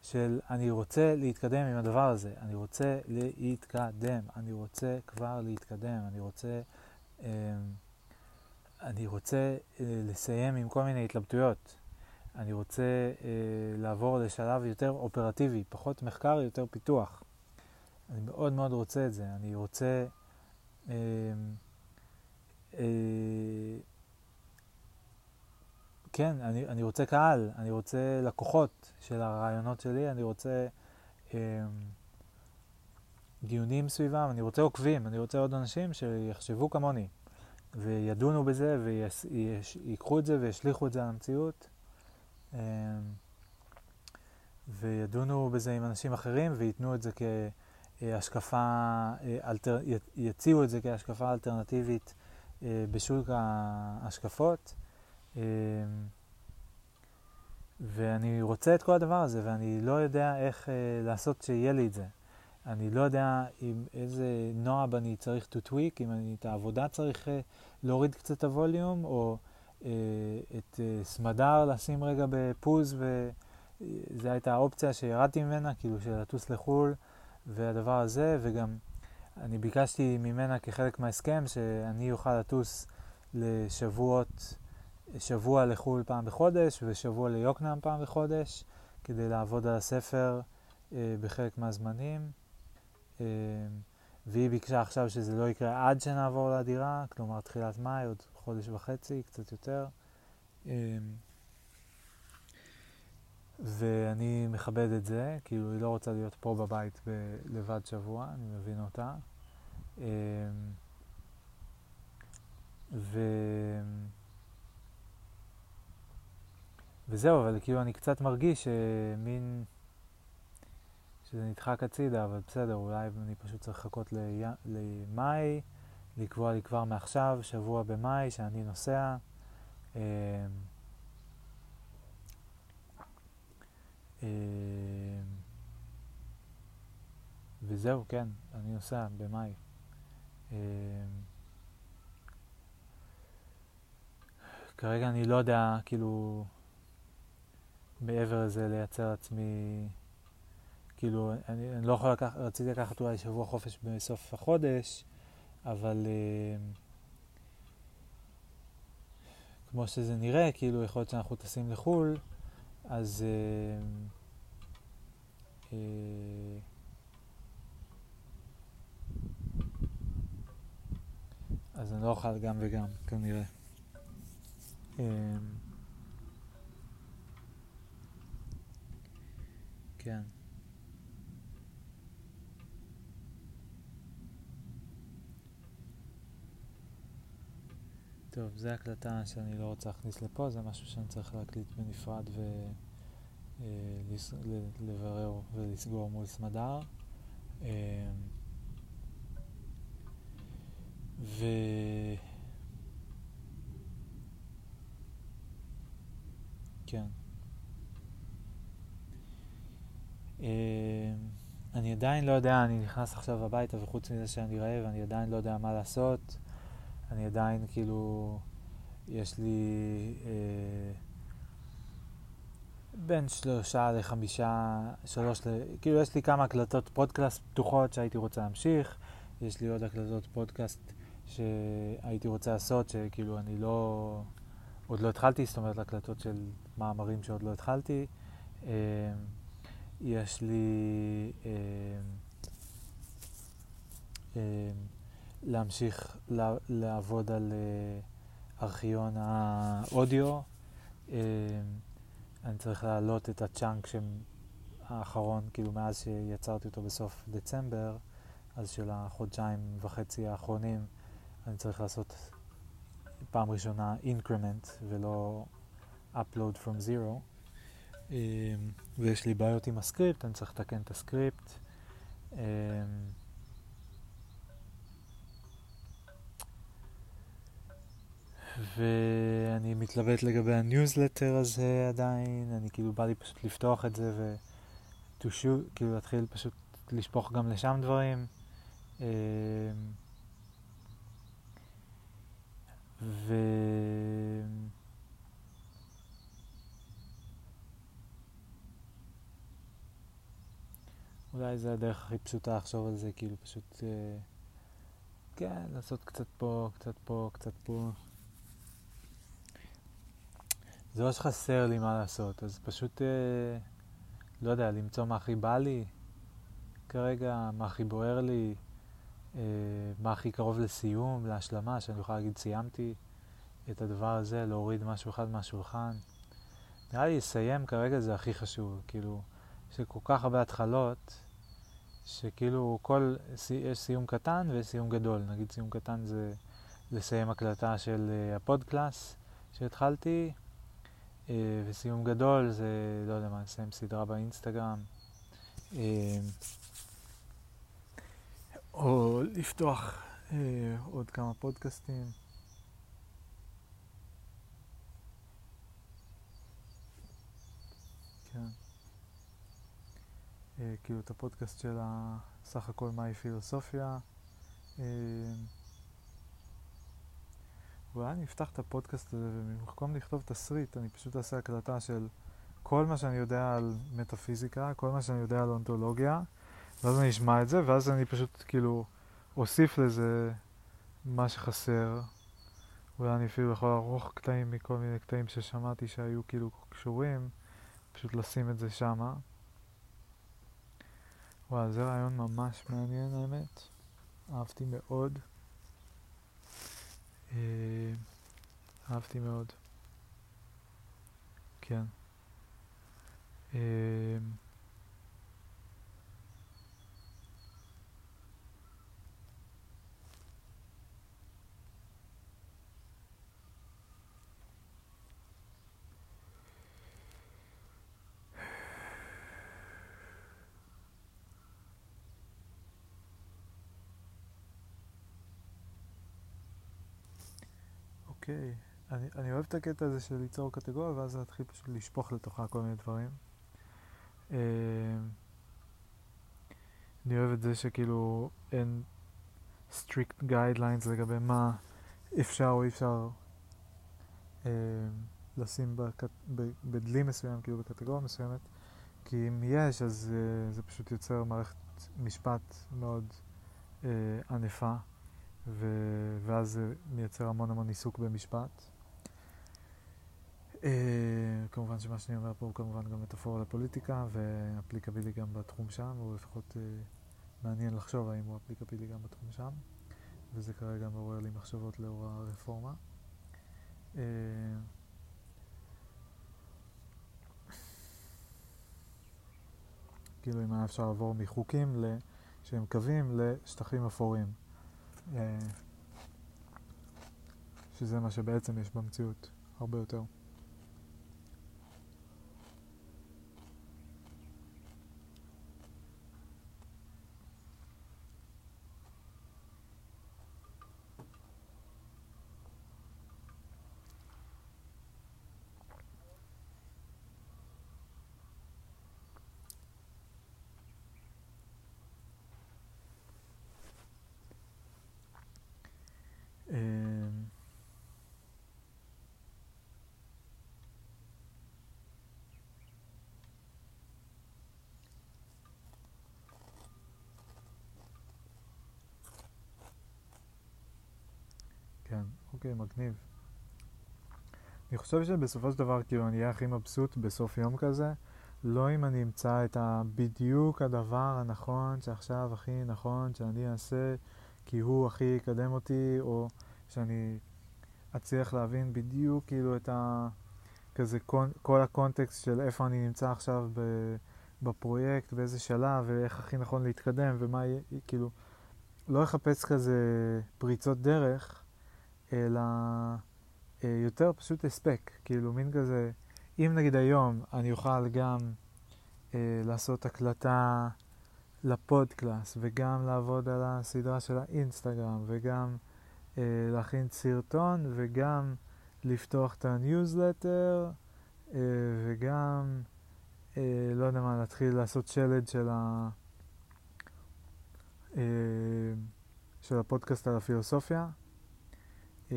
של אני רוצה להתקדם עם הדבר הזה, אני רוצה להתקדם, אני רוצה כבר להתקדם, אני רוצה, אה, אני רוצה אה, לסיים עם כל מיני התלבטויות. אני רוצה אה, לעבור לשלב יותר אופרטיבי, פחות מחקר, יותר פיתוח. אני מאוד מאוד רוצה את זה. אני רוצה... אה, אה, כן, אני, אני רוצה קהל, אני רוצה לקוחות של הרעיונות שלי, אני רוצה אה, דיונים סביבם, אני רוצה עוקבים, אני רוצה עוד אנשים שיחשבו כמוני וידונו בזה ויקחו את זה וישליכו את זה על המציאות. אמ, וידונו בזה עם אנשים אחרים וייתנו את זה כהשקפה, אה, אלטר... יציעו את זה כהשקפה אלטרנטיבית אה, בשוק ההשקפות. אמ, ואני רוצה את כל הדבר הזה, ואני לא יודע איך אה, לעשות שיהיה לי את זה. אני לא יודע עם איזה נועב אני צריך to tweak, אם אני את העבודה צריך להוריד קצת את הווליום, או אה, את אה, סמדר לשים רגע בפוז, וזו הייתה האופציה שירדתי ממנה, כאילו של לטוס לחו"ל והדבר הזה, וגם אני ביקשתי ממנה כחלק מההסכם שאני אוכל לטוס לשבועות, שבוע לחו"ל פעם בחודש ושבוע ליוקנעם פעם בחודש, כדי לעבוד על הספר אה, בחלק מהזמנים. אה, והיא ביקשה עכשיו שזה לא יקרה עד שנעבור לדירה, כלומר תחילת מאי, עוד חודש וחצי, קצת יותר. אמ, ואני מכבד את זה, כאילו היא לא רוצה להיות פה בבית לבד שבוע, אני מבין אותה. אמ, ו... וזהו, אבל כאילו אני קצת מרגיש שמין... שזה נדחק הצידה, אבל בסדר, אולי אני פשוט צריך לחכות למאי. לקבוע לי כבר מעכשיו, שבוע במאי, שאני נוסע. אה, אה, וזהו, כן, אני נוסע במאי. אה, כרגע אני לא יודע, כאילו, מעבר לזה לייצר לעצמי, כאילו, אני, אני לא יכול לקחת, רציתי לקחת אולי שבוע חופש בסוף החודש, אבל uh, כמו שזה נראה, כאילו יכול להיות שאנחנו טסים לחו"ל, אז... Uh, uh, אז אני לא אוכל גם וגם, כנראה. כן. טוב, זו הקלטה שאני לא רוצה להכניס לפה, זה משהו שאני צריך להקליט בנפרד ולברר אה, ולסגור מול סמדר. אה, ו... כן. אה, אני עדיין לא יודע, אני נכנס עכשיו הביתה וחוץ מזה שאני רעב, אני עדיין לא יודע מה לעשות. אני עדיין כאילו, יש לי אה, בין שלושה לחמישה, שלוש, כאילו יש לי כמה הקלטות פודקאסט פתוחות שהייתי רוצה להמשיך, יש לי עוד הקלטות פודקאסט שהייתי רוצה לעשות, שכאילו אני לא, עוד לא התחלתי, זאת אומרת הקלטות של מאמרים שעוד לא התחלתי. אה, יש לי אה, אה, להמשיך לעבוד על ארכיון האודיו. אני צריך להעלות את ה chunk האחרון, כאילו מאז שיצרתי אותו בסוף דצמבר, אז של החודשיים וחצי האחרונים, אני צריך לעשות פעם ראשונה increment ולא upload from zero. אמ, ויש לי בעיות עם הסקריפט, אני צריך לתקן את הסקריפט. אמ, ואני מתלבט לגבי הניוזלטר הזה עדיין, אני כאילו בא לי פשוט לפתוח את זה ו... to כאילו להתחיל פשוט לשפוך גם לשם דברים. אמ, ו... אולי זה הדרך הכי פשוטה לחשוב על זה, כאילו פשוט, אה, כן, לעשות קצת פה, קצת פה, קצת פה. זה לא שחסר לי מה לעשות, אז פשוט, אה, לא יודע, למצוא מה הכי בא לי כרגע, מה הכי בוער לי, אה, מה הכי קרוב לסיום, להשלמה, שאני יכול להגיד סיימתי את הדבר הזה, להוריד משהו אחד מהשולחן. נראה לי לסיים כרגע זה הכי חשוב, כאילו, יש כל כך הרבה התחלות, שכאילו כל, יש סיום קטן ויש סיום גדול. נגיד סיום קטן זה לסיים הקלטה של אה, ה podclass שהתחלתי, אה, וסיום גדול זה, לא יודע מה, לסיים סדרה באינסטגרם. אה, או לפתוח עוד כמה פודקאסטים. כן. אה, כאילו את הפודקאסט של סך הכל מהי פילוסופיה. אה, אולי אני אפתח את הפודקאסט הזה ובמקום לכתוב תסריט אני פשוט אעשה הקלטה של כל מה שאני יודע על מטאפיזיקה, כל מה שאני יודע על אונתולוגיה, ואז אני אשמע את זה, ואז אני פשוט כאילו אוסיף לזה מה שחסר. אולי אני אפילו יכול לערוך קטעים מכל מיני קטעים ששמעתי שהיו כאילו קשורים, פשוט לשים את זה שמה. וואו, זה רעיון ממש מעניין האמת. אהבתי מאוד. אה, אהבתי מאוד. כן. אה, אוקיי. אני, אני אוהב את הקטע הזה של ליצור קטגוריה ואז להתחיל פשוט לשפוך לתוכה כל מיני דברים. Uh, אני אוהב את זה שכאילו אין strict guidelines לגבי מה אפשר או אי אפשר uh, לשים בקט... בדלי מסוים, כאילו בקטגוריה מסוימת, כי אם יש אז uh, זה פשוט יוצר מערכת משפט מאוד uh, ענפה. ו- ואז זה מייצר המון המון עיסוק במשפט. Uh, כמובן שמה שאני אומר פה הוא כמובן גם מטאפורה לפוליטיקה ואפליקבילי גם בתחום שם, או לפחות uh, מעניין לחשוב האם הוא אפליקבילי גם בתחום שם, וזה כרגע מעורר לי מחשבות לאור הרפורמה. Uh, כאילו אם היה אפשר לעבור מחוקים שהם קווים לשטחים אפורים. אה, שזה מה שבעצם יש במציאות, הרבה יותר. אוקיי, מגניב. אני חושב שבסופו של דבר, כאילו, אני אהיה הכי מבסוט בסוף יום כזה, לא אם אני אמצא את הבדיוק הדבר הנכון שעכשיו הכי נכון שאני אעשה, כי הוא הכי יקדם אותי, או שאני אצליח להבין בדיוק כאילו את ה... כזה כל, הקונטקסט של איפה אני נמצא עכשיו ב, בפרויקט, באיזה שלב, ואיך הכי נכון להתקדם, ומה יהיה, כאילו, לא לחפש כזה פריצות דרך, אלא אה, יותר פשוט הספק, כאילו מין כזה, אם נגיד היום אני אוכל גם אה, לעשות הקלטה ל podclass, וגם לעבוד על הסדרה של האינסטגרם, וגם אה, להכין סרטון, וגם לפתוח את הניוזלטר, אה, וגם, אה, לא יודע מה, להתחיל לעשות שלד של, ה, אה, של הפודקאסט על הפילוסופיה. אה,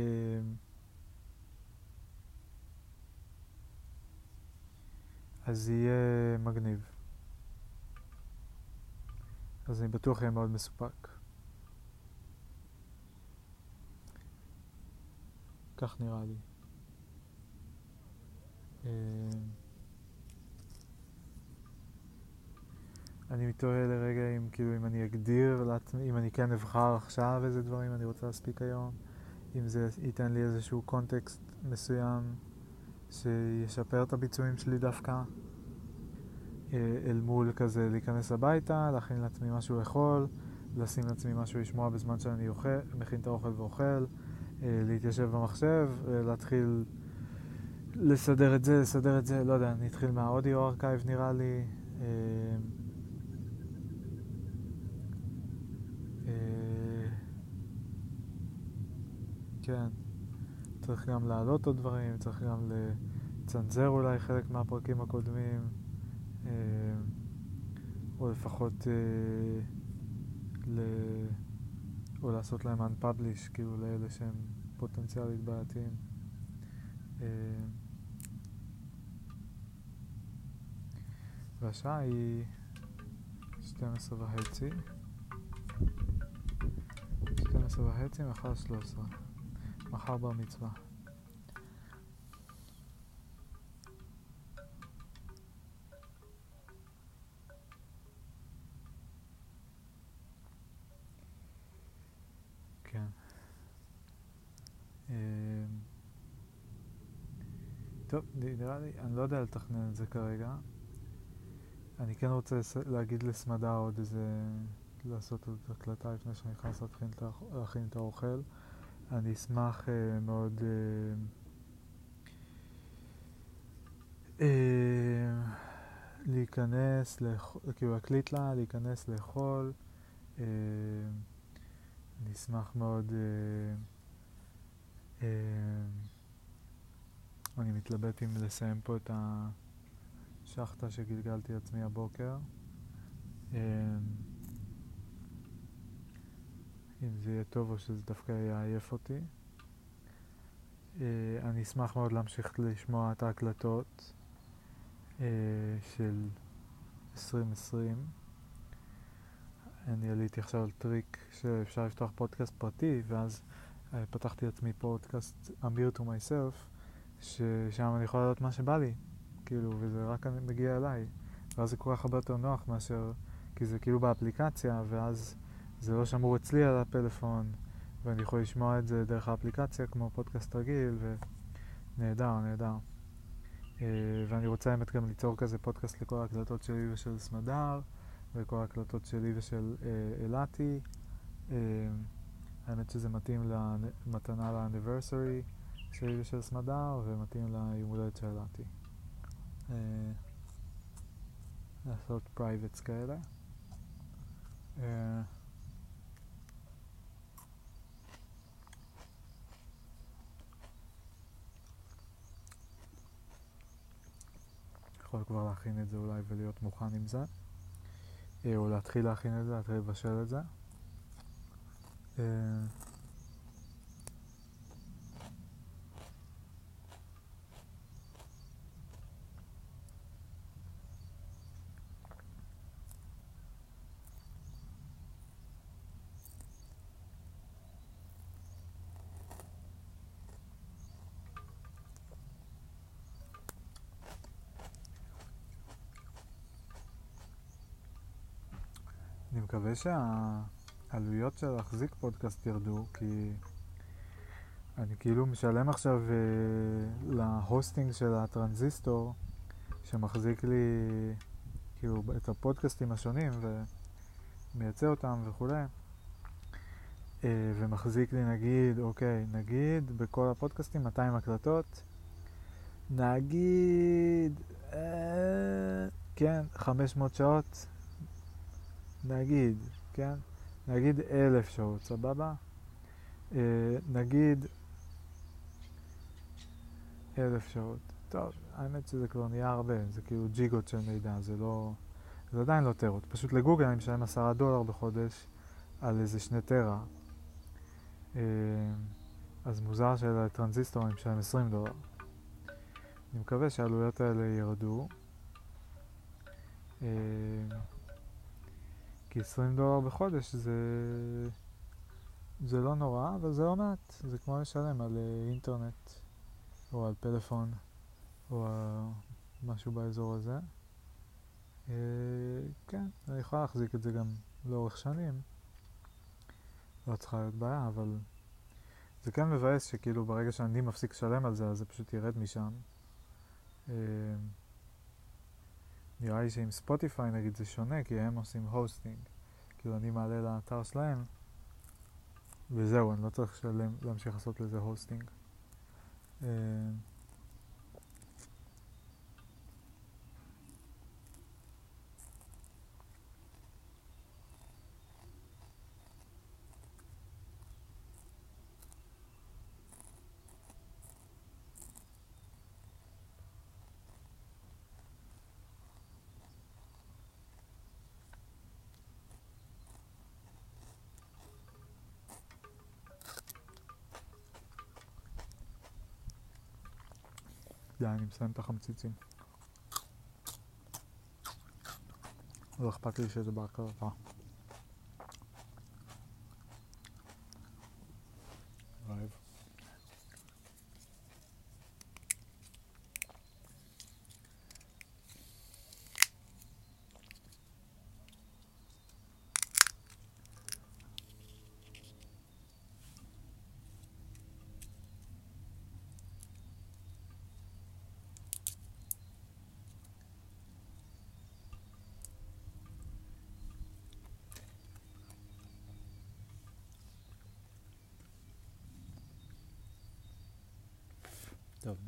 אז יהיה מגניב. אז אני בטוח אהיה מאוד מסופק. כך נראה לי. אה, אני מתוהה לרגע אם כאילו אם אני אגדיר אם אני כן אבחר עכשיו איזה דברים אני רוצה להספיק היום, אם זה ייתן לי איזשהו קונטקסט מסוים שישפר את הביצועים שלי דווקא, אה, אל מול כזה להיכנס הביתה, להכין לעצמי משהו לאכול, לשים לעצמי משהו לשמוע בזמן שאני אוכל, מכין את האוכל ואוכל, אה, להתיישב במחשב, להתחיל לסדר את זה, לסדר את זה, לא יודע, אני אתחיל מהאודיו ארכייב נראה לי. אה, אה, כן, צריך גם להעלות עוד דברים, צריך גם לצנזר אולי חלק מהפרקים הקודמים, אה, או לפחות ל... או לעשות להם unpublish, כאילו לאלה שהם פוטנציאלית בעייתיים. והשעה היא 12 וחצי. 12 וחצי, מחר 13. מחר בר מצווה. כן. אמ, טוב, נראה לי, אני לא יודע לתכנן את זה כרגע. אני כן רוצה להגיד לסמדה עוד איזה, לעשות עוד הקלטה לפני שאני נכנס להכין את האוכל. אני אשמח uh, מאוד uh, uh, להיכנס. כאילו להקליט לה, להיכנס לאכול. Uh, אני אשמח מאוד, uh, uh, אני מתלבט אם לסיים פה את ה... שחטה שגלגלתי עצמי הבוקר. אמ, אם זה יהיה טוב או שזה דווקא יעייף אותי. אה, אני אשמח מאוד להמשיך לשמוע את ההקלטות אה, של 2020. אני עליתי עכשיו על טריק שאפשר לפתוח פודקאסט פרטי, ואז אה, פתחתי לעצמי פודקאסט אמיר to myself, ששם אני יכול להעלות מה שבא לי. כאילו, וזה רק מגיע אליי. ואז זה כל כך הרבה יותר נוח מאשר, כי זה כאילו באפליקציה, ואז זה לא שמור אצלי על הפלאפון, ואני יכול לשמוע את זה דרך האפליקציה כמו פודקאסט רגיל, ונהדר, נהדר. אה, ואני רוצה האמת גם ליצור כזה פודקאסט לכל ההקלטות שלי ושל סמדר, וכל ההקלטות שלי ושל uh, אילתי. Uh, האמת שזה מתאים למתנה ל anniversary שלי ושל סמדר, ומתאים ליום הולדת של אילתי. אה, לעשות privates כאלה. יכול כבר להכין את זה אולי ולהיות מוכן עם זה. אה, או להתחיל להכין את זה, להתחיל לבשל את זה. אני מקווה שהעלויות של להחזיק פודקאסט ירדו, כי אני כאילו משלם עכשיו אה, להוסטינג של הטרנזיסטור, שמחזיק לי כאילו את הפודקאסטים השונים ומייצא אותם וכולי. אה, ומחזיק לי נגיד, אוקיי, נגיד בכל הפודקאסטים 200 הקלטות, נגיד, אה, כן, 500 שעות, נגיד, כן, נגיד אלף שעות, סבבה? אה, נגיד אלף שעות. טוב, האמת שזה כבר נהיה הרבה, זה כאילו ג'יגות של מידע, זה לא... זה עדיין לא טרות. פשוט לגוגל אני משלם עשרה דולר בחודש על איזה שני טרה. אה, אז מוזר שלטרנזיסטור אני משלם 20 דולר. אני מקווה שהעלויות האלה ירדו. כי 20 דולר בחודש זה... זה לא נורא, אבל זה לא מעט. זה כמו לשלם על אה, אינטרנט, או על פלאפון, או משהו באזור הזה. אה, כן, אני יכולה להחזיק את זה גם לאורך שנים. לא צריכה להיות בעיה, אבל זה כן מבאס שכאילו ברגע שאני מפסיק לשלם על זה, אז זה פשוט ירד משם. אה, נראה לי שעם ספוטיפיי נגיד זה שונה, כי הם עושים hosting. כאילו אני מעלה לאתר שלהם, וזהו, אני לא צריך לשלם, להמשיך לעשות לזה hosting. די, אני מסיים את החמציצים. לא אכפת לי שזה בהקרבה.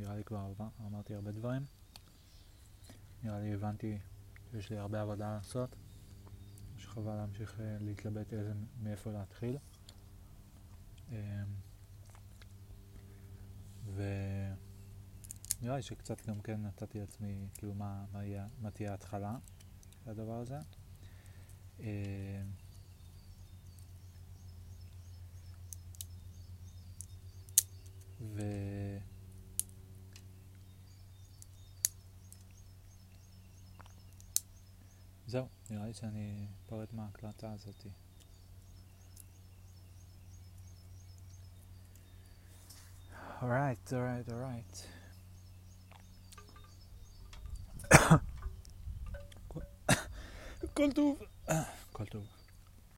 נראה לי כבר אמרתי הרבה דברים. נראה לי הבנתי שיש לי הרבה עבודה לעשות, שחבל להמשיך אה, להתלבט איזה, מאיפה להתחיל. אמ, ונראה לי שקצת גם כן נתתי לעצמי, כאילו, מה, מה, יהיה, מה תהיה ההתחלה של הדבר הזה. אמ, ו... זהו, נראה לי שאני אפרד מההקלטה הזאתי. אורייט, אורייט, אורייט. כל טוב. כל טוב.